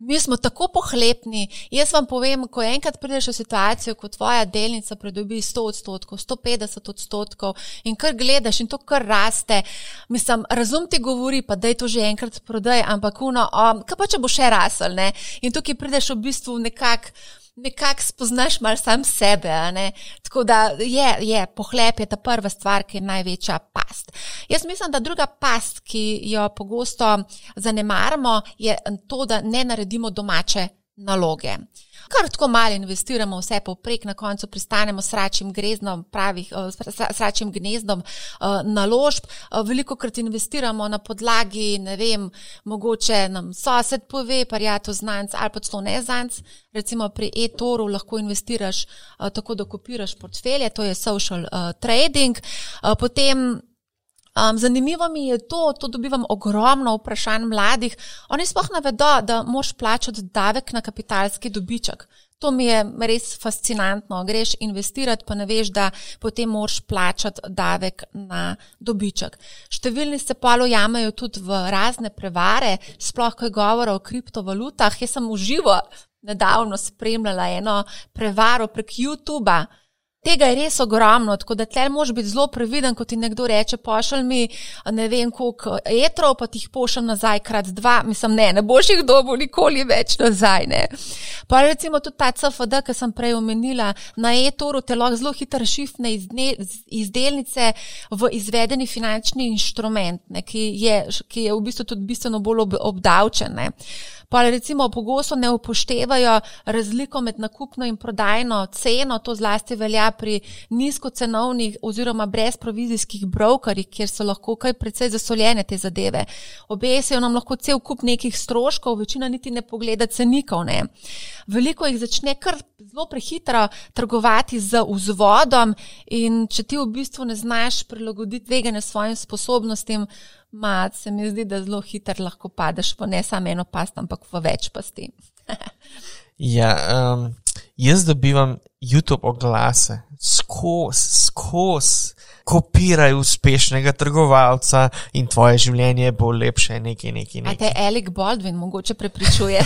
Mi smo tako pohlepni. Jaz vam povem, ko enkrat prideš v situacijo, ko tvoja delnica pridobi 100 odstotkov, 150 odstotkov in kar gledaš in to kar raste, mislim, razum ti govori, pa da je to že enkrat prodaj, ampak uno, um, kaj pa če bo še rasel, ne? In tukaj prideš v bistvu nekako nekako spoznaš malo sam sebe. Tako da je, je, pohlep je ta prva stvar, ki je največja past. Jaz mislim, da druga past, ki jo pogosto zanemarimo, je to, da ne naredimo domače naloge kar tako malo investiramo, vse poprek, na koncu pristanemo s račim grezdom, pravih, eh, s račim gnezdom eh, naložb. Eh, veliko krat investiramo na podlagi, ne vem, mogoče nam sosed pove, pa ja, to znanc ali pa to ne znanc. Recimo pri e-toru lahko investiraš tako, da kopiraš portfelje, to je social trading. Potem Um, zanimivo mi je to, to dobivam ogromno vprašanj mladih. Oni sploh ne vedo, da moš plačati davek na kapitalski dobiček. To mi je res fascinantno. Greš investirati, pa ne veš, da potem moš plačati davek na dobiček. Številni se pa lojamejo tudi v razne prevare, sploh ko je govora o kriptovalutah. Jaz sem uživo nedavno spremljala eno prevaro prek YouTube-a. Tega je res ogromno, tako da tle moraš biti zelo previden, ko ti nekdo reče: pošalj mi ne vem koliko etrov, pa ti jih pošljem nazaj krat dva. Mislim, ne, ne boš jih dobil nikoli več nazaj. Ne. Pa recimo tudi ta CFD, ki sem prej omenila, na e-toru te lahko zelo hitro šifne iz, dne, iz delnice v izvedeni finančni inštrument, ne, ki, je, ki je v bistvu tudi bistveno bolj ob, obdavčen. Ne pa recimo pogosto ne upoštevajo razliko med nakupno in prodajno ceno, to zlasti velja pri nizkocenovnih oziroma brezprovizijskih brokerjih, kjer so lahko kaj precej zasoljene te zadeve. Obesijo nam lahko cel kup nekih stroškov, večina niti ne pogleda cenikov. Ne. Veliko jih začne kar zelo prehitro trgovati z vzvodom in če ti v bistvu ne znaš prilagoditi tvegane svojim sposobnostim, Ma, se mi zdi, da zelo hitro lahko padeš v ne samo eno past, ampak v več pasti. ja, um, jaz dobivam YouTube oglase, skozi, skozi kopiraj uspešnega trgovalca in tvoje življenje bo lepše, nekaj, nekaj. nekaj. A te Alec Baldwin mogoče prepričuje?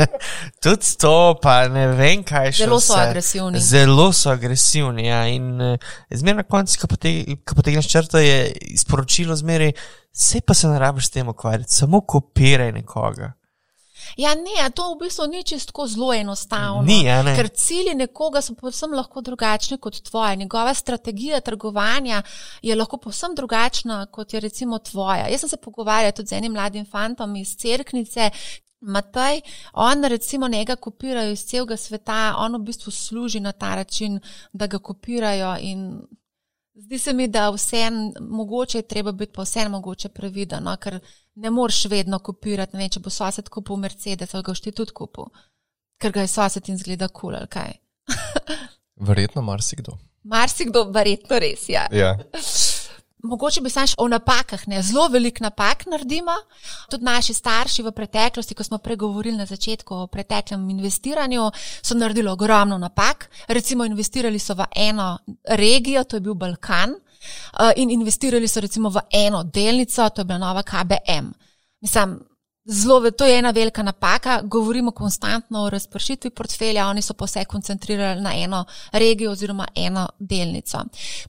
Tudi to, pa ne vem, kaj še. Zelo so vse. agresivni. Zelo so agresivni. Ja. In uh, zmeraj na koncu, ko potegneš črto, je sporočilo zmeraj, vse pa se ne rabiš s tem ukvarjati, samo kopiraj nekoga. Ja, ne, to v bistvu ni čisto zelo enostavno. Ni. Ker cilji nekoga so povsem lahko drugačni kot tvoje. Njegova strategija trgovanja je lahko povsem drugačna kot je recimo tvoja. Jaz sem se pogovarjala tudi z enim mladim fantom iz Cerknice. Matej, on recimo njega kopirajo iz celega sveta, on v bistvu služi na ta način, da ga kopirajo in Zdi se mi, da vseeno mogoče je treba biti pa vseeno mogoče previden, no? ker ne moreš vedno kopirati. Ne vem, če bo sosed kupil Mercedes, ali ga boš ti tudi kupil, ker ga je sosed in zgleda kul cool, ali kaj. Verjetno marsikdo. Marsikdo, verjetno res, ja. Ja. Mogoče bi še o napakah, ne zelo veliko napak naredimo. Tudi naši starši v preteklosti, ko smo pregovorili na začetku o preteklem investiranju, so naredili ogromno napak. Recimo, investirali so v eno regijo, to je bil Balkan, in investirali so recimo v eno delnico, to je bila nova KBM. Mislim, Zelo, to je ena velika napaka. Govorimo konstantno o razpršitvi portfelja, oni so pa vse koncentrirali na eno regijo oziroma eno delnico.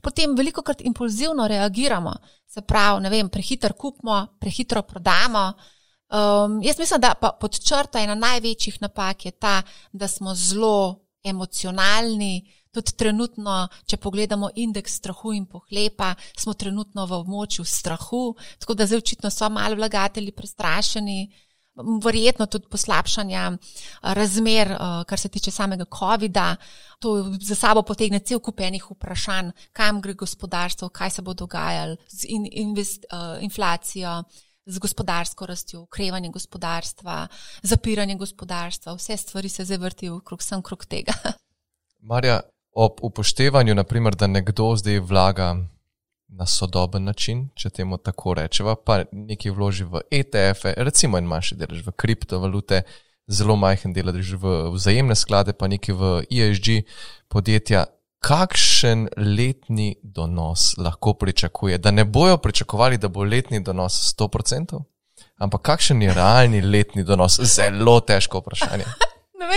Potem veliko krat impulzivno reagiramo, se pravi, ne vem, prehiter kupimo, prehitro prodamo. Um, jaz mislim, da pa pod črto ena največjih napak je ta, da smo zelo emocionalni. Tudi trenutno, če pogledamo indeks strahu in pohlepa, smo trenutno v območju strahu, tako da zdaj očitno so malo vlagatelji prestrašeni, verjetno tudi poslabšanja razmer, kar se tiče samega COVID-a. To za sabo potegne cel kup enih vprašanj, kam gre gospodarstvo, kaj se bo dogajalo z in, invest, inflacijo. Z gospodarsko rastjo, ukrevanje gospodarstva, zapiranje gospodarstva, vse stvari se zdaj vrtijo okrog sem krog tega. Marja, ob upoštevanju, naprimer, da nekdo zdaj vlaga na sodoben način, če temu tako rečemo, pa nekaj vloži v ETF-e, recimo en manjši delež v kriptovalute, zelo majhen delež v vzajemne sklade, pa nekaj v ESG podjetja. Kakšen letni donos lahko pričakuje? Da ne bojo pričakovali, da bo letni donos 100%, ampak kakšen je realni letni donos? Zelo težko vprašanje.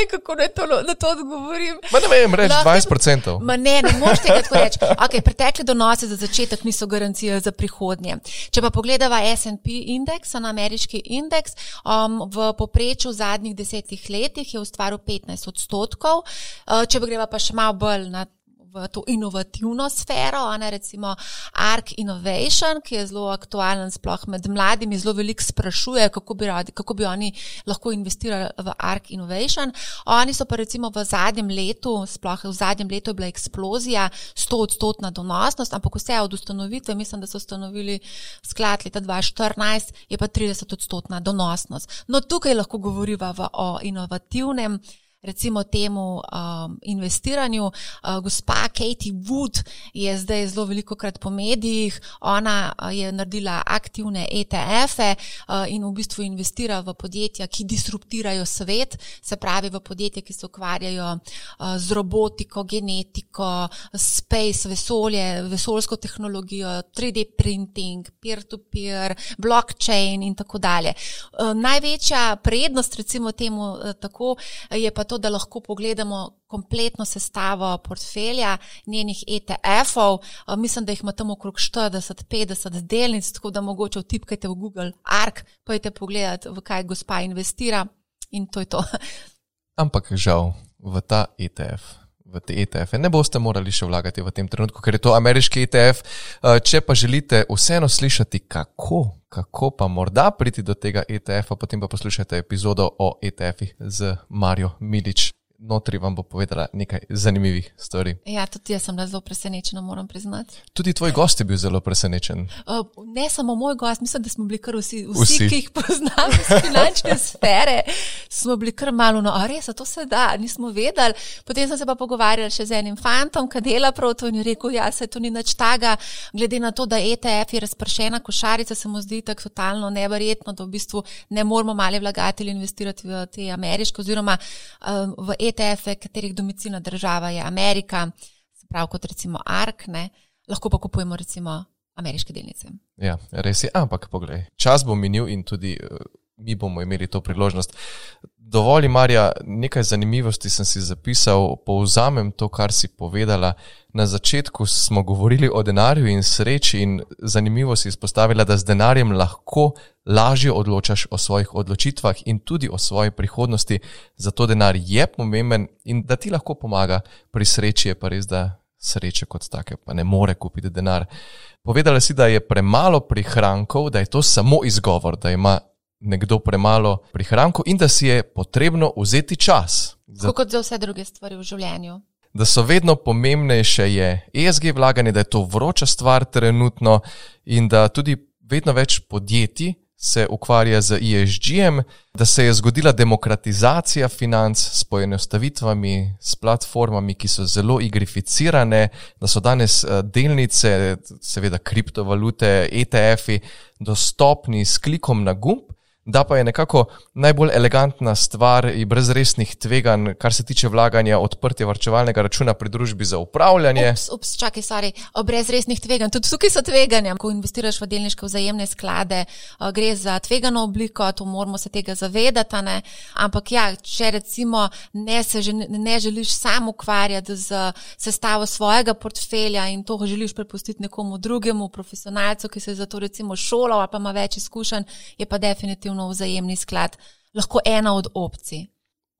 Vem, kako naj to, na to odgovorim. Ma ne vem, reči 20%. Ma ne, ne moreš tega tako reči. Okay, pretekle donose za začetek niso garancija za prihodnje. Če pa pogledava SP indeks, na ameriški indeks, um, v poprečju v zadnjih desetih letih je ustvaril 15 odstotkov. Uh, če pa greva pa še malo bolj na v to inovativno sfero, ne, recimo Ark Innovation, ki je zelo aktualen, sploh med mladimi, zelo veliko sprašuje, kako bi, radi, kako bi oni lahko investirali v Ark Innovation. Oni so pa recimo v zadnjem letu, sploh v zadnjem letu je bila eksplozija, 100 odstotna donosnost, ampak vse od ustanovitve, mislim, da so ustanovili sklad leta 2014, je pa 30 odstotna donosnost. No, tukaj lahko govoriva o inovativnem recimo temu um, investiranju. Uh, gospa Katie Wood je zdaj zelo veliko krat po medijih, ona uh, je naredila aktivne ETF-e uh, in v bistvu investira v podjetja, ki disruptirajo svet, se pravi v podjetja, ki se ukvarjajo uh, z robotiko, genetiko, space, vesolje, vesoljsko tehnologijo, 3D printing, peer-to-peer, blockchain in tako dalje. Uh, največja prednost recimo temu uh, tako je pa to, da lahko pogledamo kompletno sestavo portfelja njenih ETF-ov. Mislim, da jih ima tam okrog 40-50 delnic, tako da mogoče vtipkajte v Google Ark, pojdite pogledati, v kaj gospa investira in to je to. Ampak žal v ta ETF. V te ETF-e ne boste morali še vlagati v tem trenutku, ker je to ameriški ETF. Če pa želite vseeno slišati, kako, kako pa morda priti do tega ETF-a, potem pa poslušajte epizodo o ETF-ih z Marijo Milič notri vam bo povedala nekaj zanimivih stvari. Ja, tudi jaz sem zelo presenečen, moram priznati. Tudi tvoj gost je bil zelo presenečen. Uh, ne samo moj gost, mislim, da smo bili kar vsi, vsi, vsi. ki jih poznamo iz finančne sfere, smo bili kar malo, no, res, to se da, nismo vedeli. Potem sem se pa pogovarjal še z enim fantom, ki dela prav to in je rekel, ja, se to ni nič taga, glede na to, da ETF je razpršena košarica, se mu zdi tako totalno neverjetno, da v bistvu ne moramo mali vlagatelji investirati v te ameriške oziroma uh, v ETF ETF-e, katerih domicilna država je Amerika, prav kot recimo ARK. Ne. lahko pa kupujemo recimo ameriške delnice. Ja, res je, ampak poglej, čas bo minil in tudi uh, mi bomo imeli to priložnost. Dovolj, Marja, nekaj zanimivosti sem si zapisal, povzamem to, kar si povedala. Na začetku smo govorili o denarju in sreči, in zanimivo si izpostavila, da z denarjem lahko lažje odločaš o svojih odločitvah in tudi o svoji prihodnosti. Zato denar je pomemben in da ti lahko pomaga pri sreči, je pa res, da sreče kot take pa ne more kupiti denar. Povedala si, da je premalo prihrankov, da je to samo izgovor, da ima nekdo premalo prihrankov in da si je potrebno vzeti čas. Za... Kot za vse druge stvari v življenju. Da so vedno pomembnejše je ESG vlaganje, da je to vroča stvar trenutno in da tudi vedno več podjetij se ukvarja z ESG-jem, da se je zgodila demokratizacija financ s poenostavitvami, s platformami, ki so zelo igrificirane, da so danes eh, delnice, seveda kriptovalute, ETF-i dostopni s klikom na gumb da pa je nekako najbolj elegantna stvar in brez resnih tveganj, kar se tiče vlaganja odprtja varčevalnega računa pri družbi za upravljanje. Ups, ups, čakaj, sorry, brez resnih tveganj. Tudi tukaj so tveganja. Ko investiraš v delniške vzajemne sklade, gre za tvegano obliko, to moramo se tega zavedati. Ne? Ampak ja, če recimo ne, že, ne želiš sam ukvarjati z sestavo svojega portfelja in to želiš prepustiti nekomu drugemu, profesionalcu, ki se je za to recimo šolal ali pa ima več izkušenj, je pa definitivno inovativno vzajemni sklad, lahko ena od opcij.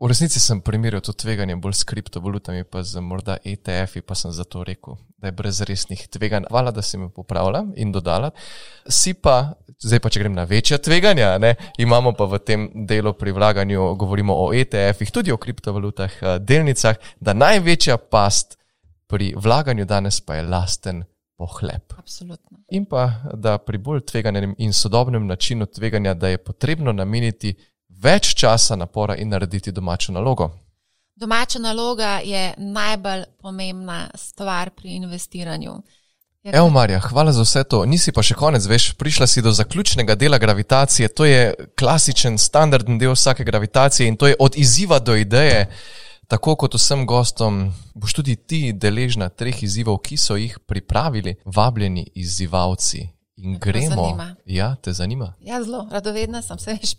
V resnici sem primerjal to tveganje bolj s kriptovalutami, pa z morda ETF-i, pa sem zato rekel, da je brez resnih tveganj. Hvala, da si me popravila in dodala. Si pa, zdaj pa če grem na večja tveganja, ne, imamo pa v tem delu pri vlaganju, govorimo o ETF-ih, tudi o kriptovalutah, eh, delnicah, da največja past pri vlaganju danes pa je lasten pohleb. Absolutno. In pa, da pri bolj tveganem in sodobnem načinu tveganja, da je potrebno nameniti več časa, napora in narediti domačo nalogo. Domača naloga je najbolj pomembna stvar pri investiranju. Evo, Marja, hvala za vse to. Nisi pa še konec, veš, prišla si do zaključnega dela gravitacije. To je klasičen, standardni del vsake gravitacije in to je od izziva do ideje. Tako kot vsem gostom, boš tudi ti deležna treh izzivov, ki so jih pripravili vabljeni izzivalci. In gremo. Ja, te zanima? Ja, zelo, radovedna sem, se veš,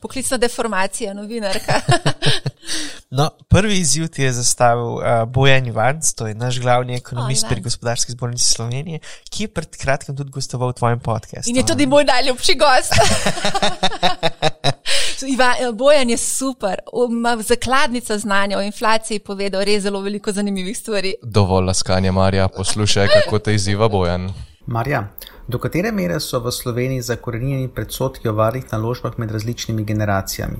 poklicna deformacija, novinarka. no, prvi izziv ti je zastavil uh, Bojan Ivanc, to je naš glavni ekonomist oh, pri gospodarski zbornici Slovenije, ki je pred kratkim tudi gostoval v tvojem podkastu. In je tudi moj najljubši gost. Iva, eh, Bojan je super, ima zakladnica znanja o inflaciji, povedal res zelo veliko zanimivih stvari. Dovolj laskanja, Marja, poslušaj, kako te izziva Bojan. Marja, do katere mere so v Sloveniji zakorenjeni predsotki o varnih naložbah med različnimi generacijami?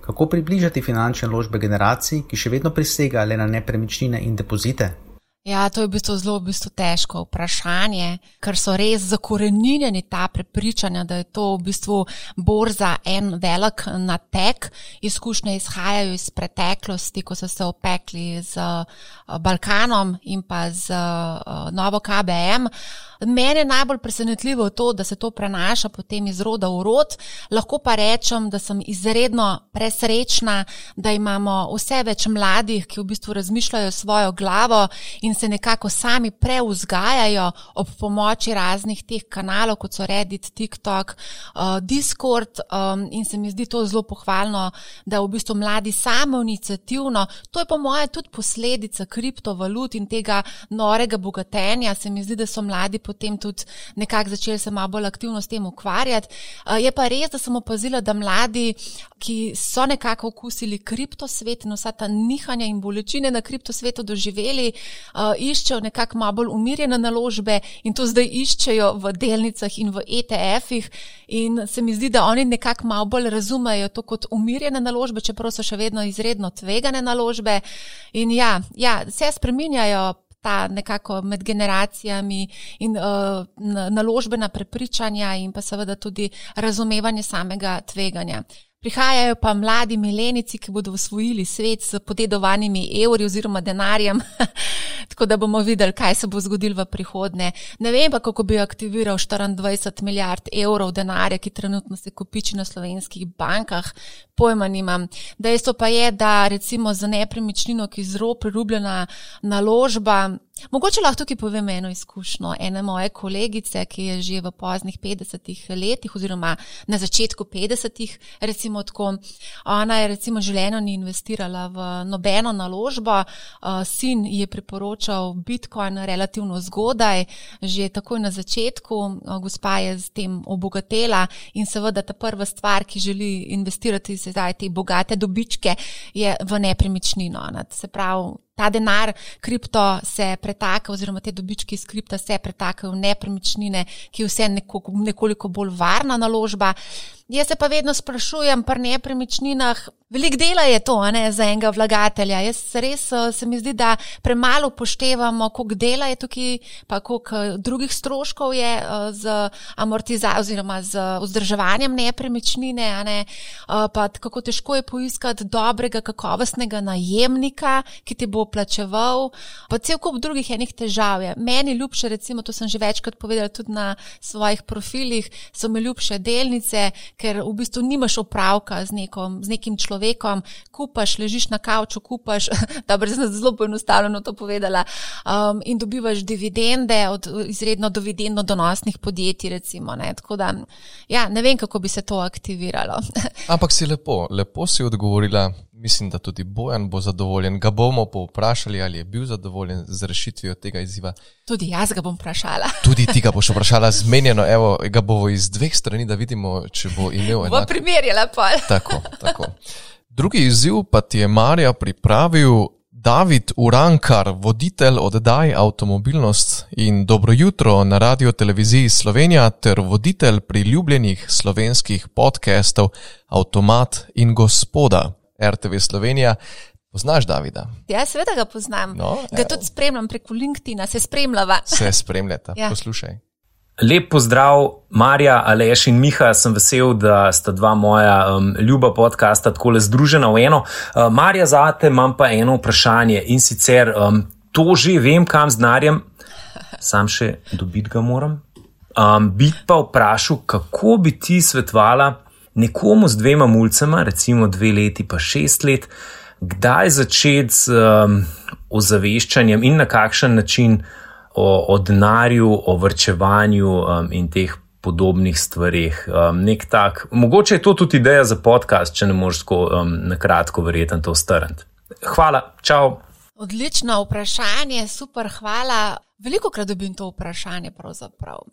Kako približati finančne naložbe generacij, ki še vedno prisegajo le na nepremičnine in depozite? Ja, to je v bistvu zelo v bistvu težko vprašanje, ker so res zakorenjeni ta prepričanja, da je to v bistvu borza en velik natek. Izkušnje izhajajo iz preteklosti, ko so se opekli z eh, Balkanom in pa z eh, novo KBM. Mene je najbolj presenetljivo to, da se to prenaša potem iz roda v rod. Lahko pa rečem, da sem izredno presrečna, da imamo vse več mladih, ki v bistvu razmišljajo svojo glavo in se nekako sami preuzgajajo ob pomoči raznih teh kanalov, kot so Reddit, TikTok, uh, Discord. In se mi zdi to zelo pohvalno, da v bistvu mladi samo inicijativno, to je po moje tudi posledica kriptovalut in tega norega bogatenja. Se mi zdi, da so mladi potem tudi nekako začeli se malo bolj aktivno s tem ukvarjati. Je pa res, da sem opazila, da mladi, ki so nekako okusili kriptosvet in vsa ta nihanja in bolečine na kriptosvetu doživeli, iščejo nekako malo bolj umirjene naložbe in to zdaj iščejo v delnicah in v ETF-ih. In se mi zdi, da oni nekako malo bolj razumejo to kot umirjene naložbe, čeprav so še vedno izredno tvegane naložbe. In ja, ja se spreminjajo ta nekako med generacijami in uh, naložbena prepričanja in pa seveda tudi razumevanje samega tveganja. Prihajajo pa mladi milenici, ki bodo usvojili svet s podedovanimi evri oziroma denarjem, tako da bomo videli, kaj se bo zgodilo v prihodnje. Ne vem pa, kako bi aktiviral 24 milijard evrov denarja, ki trenutno se kopiči na slovenskih bankah, pojma nimam. Dejstvo pa je, da recimo za nepremičnino, ki je zelo prirubljena naložba, Mogoče lahko tukaj povem eno izkušnjo. Ene moje kolegice, ki je že v poznih 50-ih letih, oziroma na začetku 50-ih, recimo tako, ona je recimo življenjo ni investirala v nobeno naložbo, sin je priporočal Bitcoin relativno zgodaj, že takoj na začetku, gospa je z tem obogatela in seveda ta prva stvar, ki želi investirati zdaj te bogate dobičke, je v nepremičnino. Se pravi, ta denar, kripto se pretaka, oziroma te dobički iz kripta se pretakajo v nepremičnine, ki je vse nekoliko, nekoliko bolj varna naložba. Jaz se pa vedno sprašujem, pri nepremičninah, veliko dela je to ne, za enega vlagatelja. Jaz res eh, se mi zdi, da premalo poštevamo, koliko dela je tukaj, pa koliko eh, drugih stroškov je eh, z amortizacijo oziroma z vzdrževanjem nepremičnine, ne, pa kako težko je poiskati dobrega, kakovostnega najemnika, ki ti bo plačeval, pa cel kup drugih enih težav je. Meni ljubše, recimo, to sem že večkrat povedala tudi na svojih profilih, so mi ljubše delnice, ker v bistvu nimaš opravka z, nekom, z nekim človekom, kupaš, ležiš na kavču, kupaš, dobro, zdaj sem zelo poenostavljeno to povedala, um, in dobivaš dividende od izredno dividendno donosnih podjetij, recimo. Ne. Tako da, ja, ne vem, kako bi se to aktiviralo. Ampak si lepo, lepo si odgovorila. Mislim, da tudi Bojan bo zadovoljen. Ga bomo povprašali, ali je bil zadovoljen z rešitvijo tega izziva. Tudi jaz ga bom vprašala. Tudi ti ga boš vprašala, zmenjeno. Evo, ga bomo iz dveh strani, da vidimo, če bo imel enako. Bo primerjala pa. Tako, tako. Drugi izziv pa ti je Marja pripravil David Urankar, voditelj oddaj Avtomobilnost in Dobro jutro na radio televiziji Slovenija ter voditelj priljubljenih slovenskih podcastov Automat in Gospoda. RTV Slovenija. Poznaš Davida? Ja, seveda ga poznam. No, ga tudi spremljam preko LinkedIn, se spremljava. Se spremljata, ja. poslušaj. Lep pozdrav, Marja, Aleš in Miha. Sem vesel, da sta dva moja um, ljuba podcasta tako le združena v eno. Uh, Marja, za te imam pa eno vprašanje in sicer um, to že vem, kam z denarjem, sam še dobiti ga moram. Um, bi pa vprašal, kako bi ti svetovala nekomu z dvema mulcema, recimo dve leti, pa šest let, kdaj začeti z um, ozaveščanjem in na kakšen način o, o denarju, o vrčevanju um, in teh podobnih stvarih. Um, tak, mogoče je to tudi ideja za podcast, če ne moreš tako um, na kratko verjeten to strniti. Hvala, čau. Odlično vprašanje, super, hvala. Veliko krat dobim to vprašanje, pravzaprav.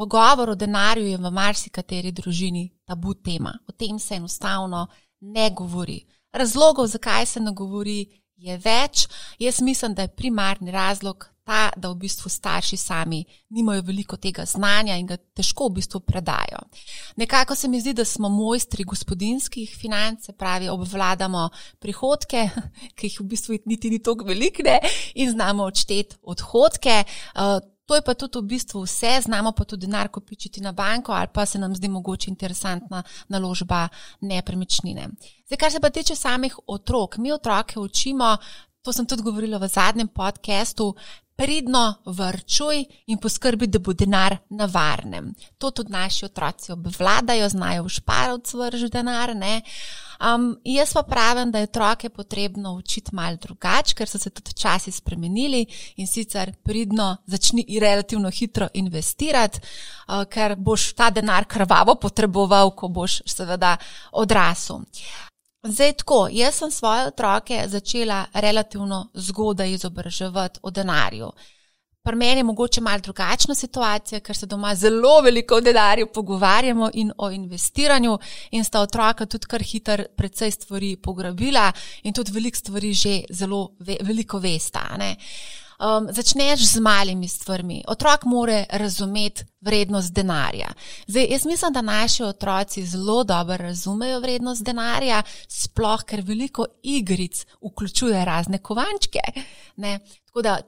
Pogovor o denarju je v marsikateri družini tabu tema. O tem se enostavno ne govori. Razlogov, zakaj se ne govori, je več. Jaz mislim, da je primarni razlog ta, da v bistvu starši sami nimajo veliko tega znanja in ga težko v bistvu predajo. Nekako se mi zdi, da smo mojstri gospodinskih financ, pravi, obvladamo prihodke, ki jih v bistvu niti ni toliko velikne, in znamo odšteti odhodke. Uh, To je pa tudi v bistvu vse, znamo pa tudi denar kopičiti na banko ali pa se nam zdi mogoče interesantna naložba nepremičnine. Zdaj, kar se pa tiče samih otrok, mi otroke učimo, to sem tudi govorila v zadnjem podkastu, pridno vrčuj in poskrbi, da bo denar na varnem. To tudi naši otroci obvladajo, znajo v šparovcu vrž denar. Um, jaz pa pravim, da je otroke potrebno učiti mal drugače, ker so se tudi časi spremenili in sicer pridno začni relativno hitro investirati, uh, ker boš ta denar krvavo potreboval, ko boš seveda odrasel. Zdaj, tako, jaz sem svoje otroke začela relativno zgodaj izobraževati o denarju. Pri meni je mogoče malo drugačna situacija, ker se doma zelo veliko o denarju pogovarjamo in o investiranju, in sta otroka tudi kar hitro precej stvari pograbila in tudi veliko stvari že zelo ve, veliko vesta. Ne? Um, začneš z malimi stvarmi. Otrok more razumeti vrednost denarja. Zdaj, jaz mislim, da naši otroci zelo dobro razumejo vrednost denarja, sploh ker veliko igric vključuje razne kovančke. Ne? Tako da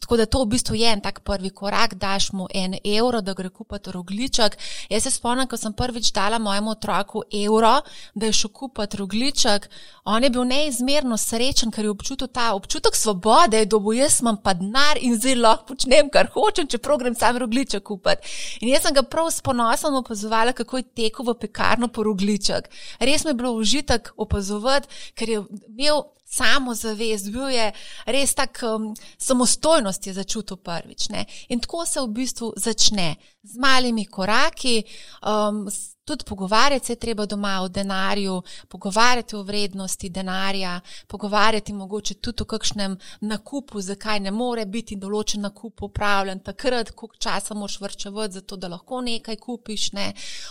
tako da to v bistvu je en tak prvi korak, daš mu en evro, da gre kupiti rogliček. Jaz se spomnim, ko sem prvič dala mojemu otroku evro, da je šel kupiti rogliček. On je bil neizmerno srečen, ker je občutil ta občutek svobode, da bo jaz imam pa denar in zelo lahko počnem, kar hočem, če program sam rogliček kupiti. In jaz sem ga prav s ponosom opazovala, kako je tekel v pekarno po rogliček. Res mi je bilo užitek opazovati, ker je imel samozavest, bil je res tak um, samostojnost je začutil prvič. Ne? In tako se v bistvu začne z malimi koraki. Um, Tudi pogovarjati se je treba doma o denarju, pogovarjati o vrednosti denarja, pogovarjati mogoče tudi o kakšnem nakupu, zakaj ne more biti določen nakup upravljen takrat, koliko časa moš vrčevati za to, da lahko nekaj kupiš. Ne.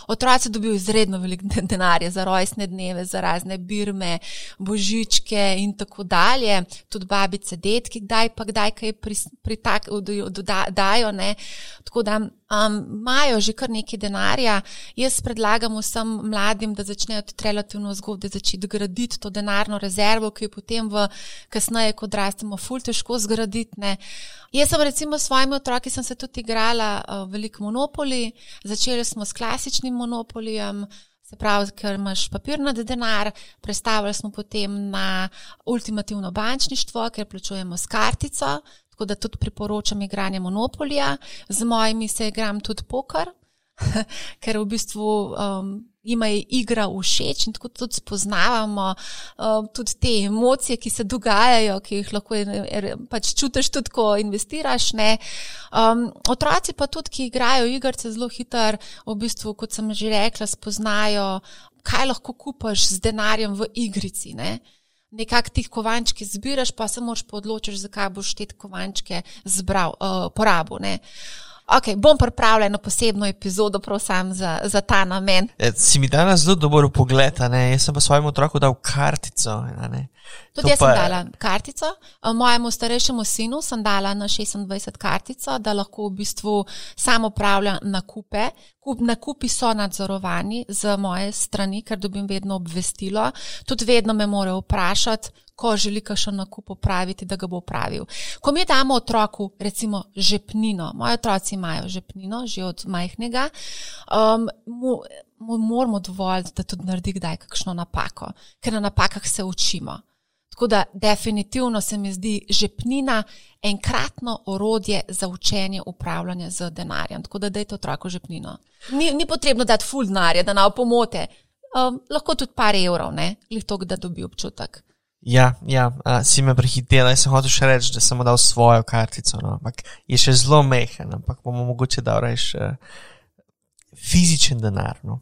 Otroci dobijo izredno veliko denarja za rojstne dneve, za razne birme, božičke in tako dalje. Tudi babice, detki, kdaj pa kdaj kaj dajo. Tako da imajo um, že kar nekaj denarja. Jaz predlagam vsem mladim, da začnejo tudi relativno zgodaj začeti graditi to denarno rezervo, ki jo potem v kasneje, ko odrastemo, ful težko zgraditi. Ne. Jaz sem recimo s svojimi otroki se tudi igrala uh, veliko monopoli, začeli smo s klasičnim monopolijem. Se pravi, ker imaš papirnat denar, predstavljali smo potem na ultimativno bančništvo, ker plačujemo s kartico, tako da tudi priporočam igranje Monopolija, z mojimi se igram tudi poker, ker v bistvu um, ima je igra všeč in tako tudi spoznavamo um, tudi te emocije, ki se dogajajo, ki jih lahko pač čutiš tudi, ko investiraš. Um, otroci pa tudi, ki igrajo igrice zelo hitro, v bistvu, kot sem že rekla, spoznajo, kaj lahko kupaš z denarjem v igrici. Ne? nekako tih kovančke zbiraš, pa se moraš odločiti, zakaj boš te kovančke zbral, uh, porabil. Ne. Ok, bom pripravljen na posebno epizodo, prosim, za, za ta namen. E, si mi danes zelo dobro pogled, jaz sem pa svojemu otroku dal kartico. Tudi to jaz pa... sem dala kartico. Mojemu starejšemu sinu sem dala na 26 kartico, da lahko v bistvu samo upravlja nakupe. Kup, nakupi so nadzorovani z moje strani, ker dobim vedno obvestilo. Tudi vedno me morajo vprašati, ko želi kakšen nakup opraviti, da ga bo opravil. Ko mi damo otroku, recimo, žepnino, moji otroci imajo žepnino že od majhnega, um, mu, mu moramo dovoliti, da tudi naredi kdaj kakšno napako, ker na napakah se učimo. Tako da definitivno se mi zdi žepnina enkratno orodje za učenje upravljanja z denarjem. Tako da dajte otroku žepnino. Ni, ni potrebno dati full denarja, da na opomote. Um, lahko tudi par evrov, ne, lih to, da dobi občutek. Ja, ja a, si me prehitela. Jaz sem hotel še reči, da sem dal svojo kartico, no, ampak je še zelo mehen, ampak bomo mogoče dal reči uh, fizičen denar. No.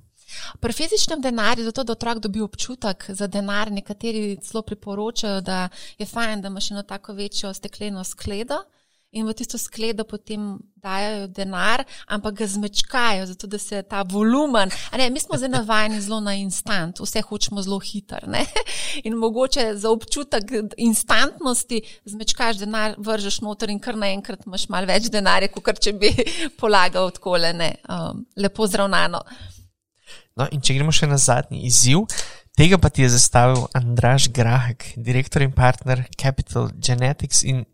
Pri fizičnem denarju, zato da otrok dobi občutek za denar, nekateri celo priporočajo, da je fajn, da imaš eno tako večjo stekleno skledo in v tisto skledo potem dajo denar, ampak ga zmečkajo, zato da se ta volumen. Ne, mi smo zdaj navajeni zelo na instant, vse hočemo zelo hitro. In mogoče za občutek instantnosti zmečkaš denar, vržeš noter in kar naenkrat imaš malo več denarja, kot če bi polagal tako le, um, lepo zravnano. No, in če gremo še na zadnji izziv, tega pa ti je zastavil Andraš Grahek, direktor in partner Capital Genetics in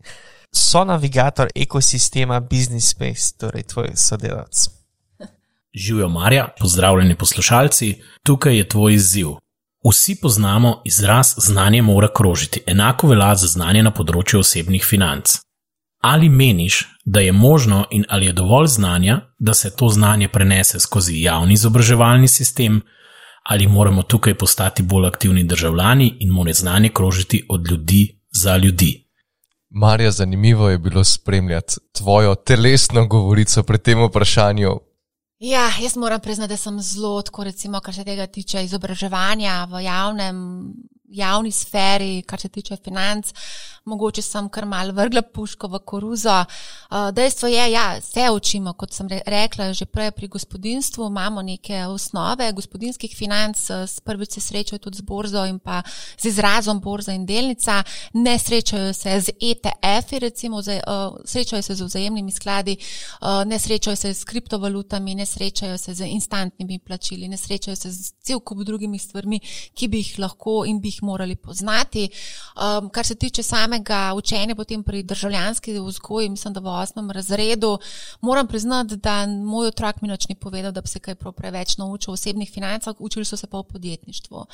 so navigator ekosistema Business Space, torej tvoj sodelavec. Živijo Marja, pozdravljeni poslušalci, tukaj je tvoj izziv. Vsi poznamo izraz znanje mora krožiti, enako velja za znanje na področju osebnih financ. Ali meniš, da je možno in ali je dovolj znanja, da se to znanje prenese skozi javni izobraževalni sistem, ali moramo tukaj postati bolj aktivni državljani in mora znanje krožiti od ljudi za ljudi? Marja, zanimivo je bilo spremljati tvojo telesno govorico pri tem vprašanju. Ja, jaz moram priznati, da sem zelo, tako recimo, kar se tega tiče izobraževanja v javnem javni sferi, kar se tiče financ, mogoče sem kar mal vrgla puško v koruzo. Uh, dejstvo je, da ja, se učimo, kot sem rekla, že prej pri gospodinstvu imamo neke osnove gospodinskih financ, uh, prvič se srečajo tudi z borzo in pa z izrazom borza in delnica, ne srečajo se z ETF-i, recimo, uh, srečajo se z vzajemnimi skladi, ne srečajo se z kriptovalutami, ne srečajo se z instantnimi plačili, ne srečajo se z cel kup drugimi stvarmi, ki bi jih lahko in bi jih morali poznati. Um, kar se tiče samega učenja, potem pri državljanski vzgoji, mislim, da v osmem razredu, moram priznati, da moj otrok mi noč ni povedal, da bi se kaj preveč naučil o osebnih financah, učili so se pa o podjetništvu.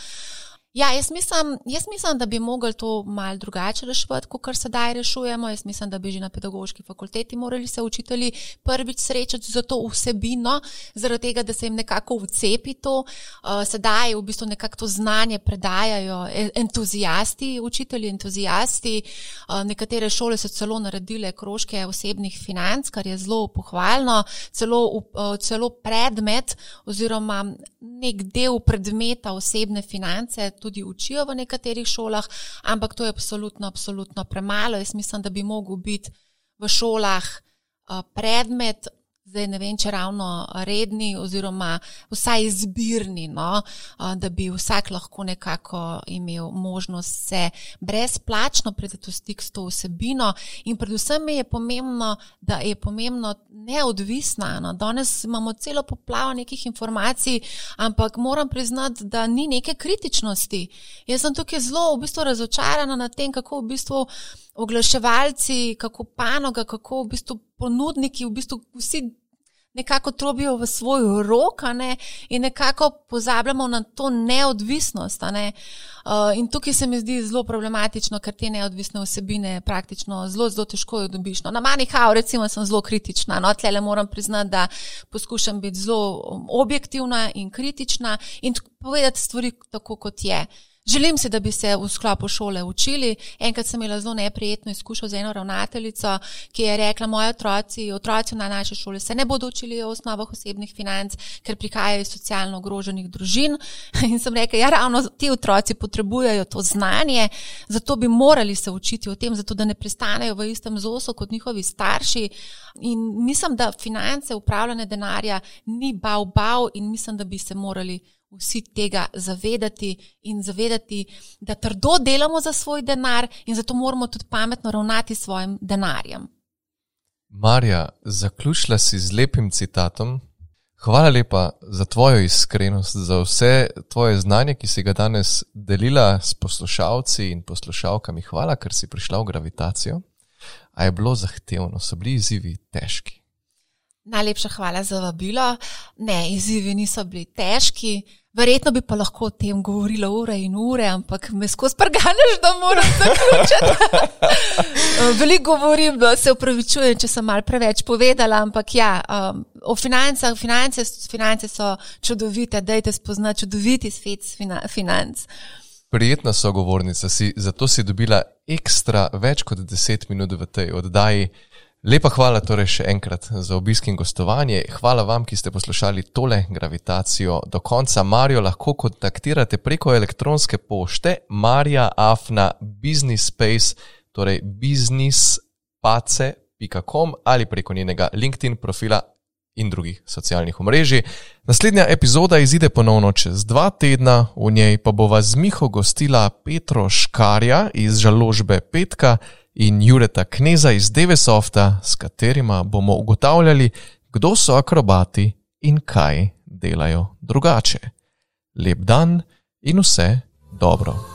Ja, jaz mislim, jaz mislim, da bi mogli to malo drugače reševati, kot se daj rešujemo. Jaz mislim, da bi že na pedagoški fakulteti morali se učitelji prvič srečati za to vsebino, zaradi tega, da se jim nekako vcepi to. Uh, sedaj v bistvu nekako to znanje predajajo entuzijasti, učitelji entuzijasti. Uh, nekatere šole so celo naredile krožke osebnih financ, kar je zelo pohvalno, celo, uh, celo predmet oziroma nek del predmeta osebne finance tudi učijo v nekaterih šolah, ampak to je absolutno, absolutno premalo. Jaz mislim, da bi mogel biti v šolah predmet zdaj ne vem, če ravno redni, oziroma vsaj izbirni, no, da bi vsak lahko nekako imel možnost se brezplačno predati v stik s to vsebino. In predvsem je pomembno, da je pomembno neodvisna. No. Danes imamo celo poplavo nekih informacij, ampak moram priznati, da ni neke kritičnosti. Jaz sem tukaj zelo v bistvu razočarana nad tem, kako v bistvu oglaševalci, kako panoga, kako v bistvu ponudniki, v bistvu vsi nekako trobijo v svoj rok ne, in nekako pozabljamo na to neodvisnost. Ne. Uh, in tukaj se mi zdi zelo problematično, ker te neodvisne osebine praktično zelo, zelo težko jo dobiš. No, na Manihau, recimo, sem zelo kritična. No, tle moram priznati, da poskušam biti zelo objektivna in kritična in povedati stvari tako, kot je. Uh, Želim si, da bi se v sklopu šole učili. Enkrat sem imela zelo neprijetno izkušnjo z eno ravnateljico, ki je rekla: Moji otroci, otroci na naši šoli se ne bodo učili o osnovah osebnih financ, ker prihajajo iz socialno ogroženih družin. In sem rekla: Ja, ravno ti otroci potrebujejo to znanje, zato bi morali se učiti o tem, zato da ne pristanejo v istem zosu kot njihovi starši. In mislim, da finance, upravljanje denarja ni bav bav in mislim, da bi se morali vsi tega zavedati in zavedati, da trdo delamo za svoj denar in zato moramo tudi pametno ravnati s svojim denarjem. Marja, zaključila si z lepim citatom. Hvala lepa za tvojo iskrenost, za vse tvoje znanje, ki si ga danes delila s poslušalci in poslušalkami. Hvala, ker si prišla v gravitacijo. A je bilo zahtevno, so bili izzivi težki. Najlepša hvala za vabilo. Ne, izzivi niso bili težki. Verjetno bi pa lahko o tem govorila ure in ure, ampak me skozi prganeš, da moram zaključiti. Veliko govorim, da se upravičujem, če sem mal preveč povedala, ampak ja, um, o financah, finance, finance so čudovite, dajte spoznati čudoviti svet financ. Prijetna sogovornica si, zato si dobila ekstra več kot deset minut v tej oddaji. Lepa hvala torej še enkrat za obisk in gostovanje. Hvala vam, ki ste poslušali tole gravitacijo do konca. Marijo lahko kontaktirate preko elektronske pošte marjaafna business torej businesspace.com ali preko njenega LinkedIn profila in drugih socialnih omrežij. Naslednja epizoda izide ponovno čez dva tedna, v njej pa bo vas z Miho gostila Petro Škarja iz žaložbe Petka in Jureta Kneza iz Devesofta, s katerima bomo ugotavljali, kdo so akrobati in kaj delajo drugače. Lep dan in vse dobro.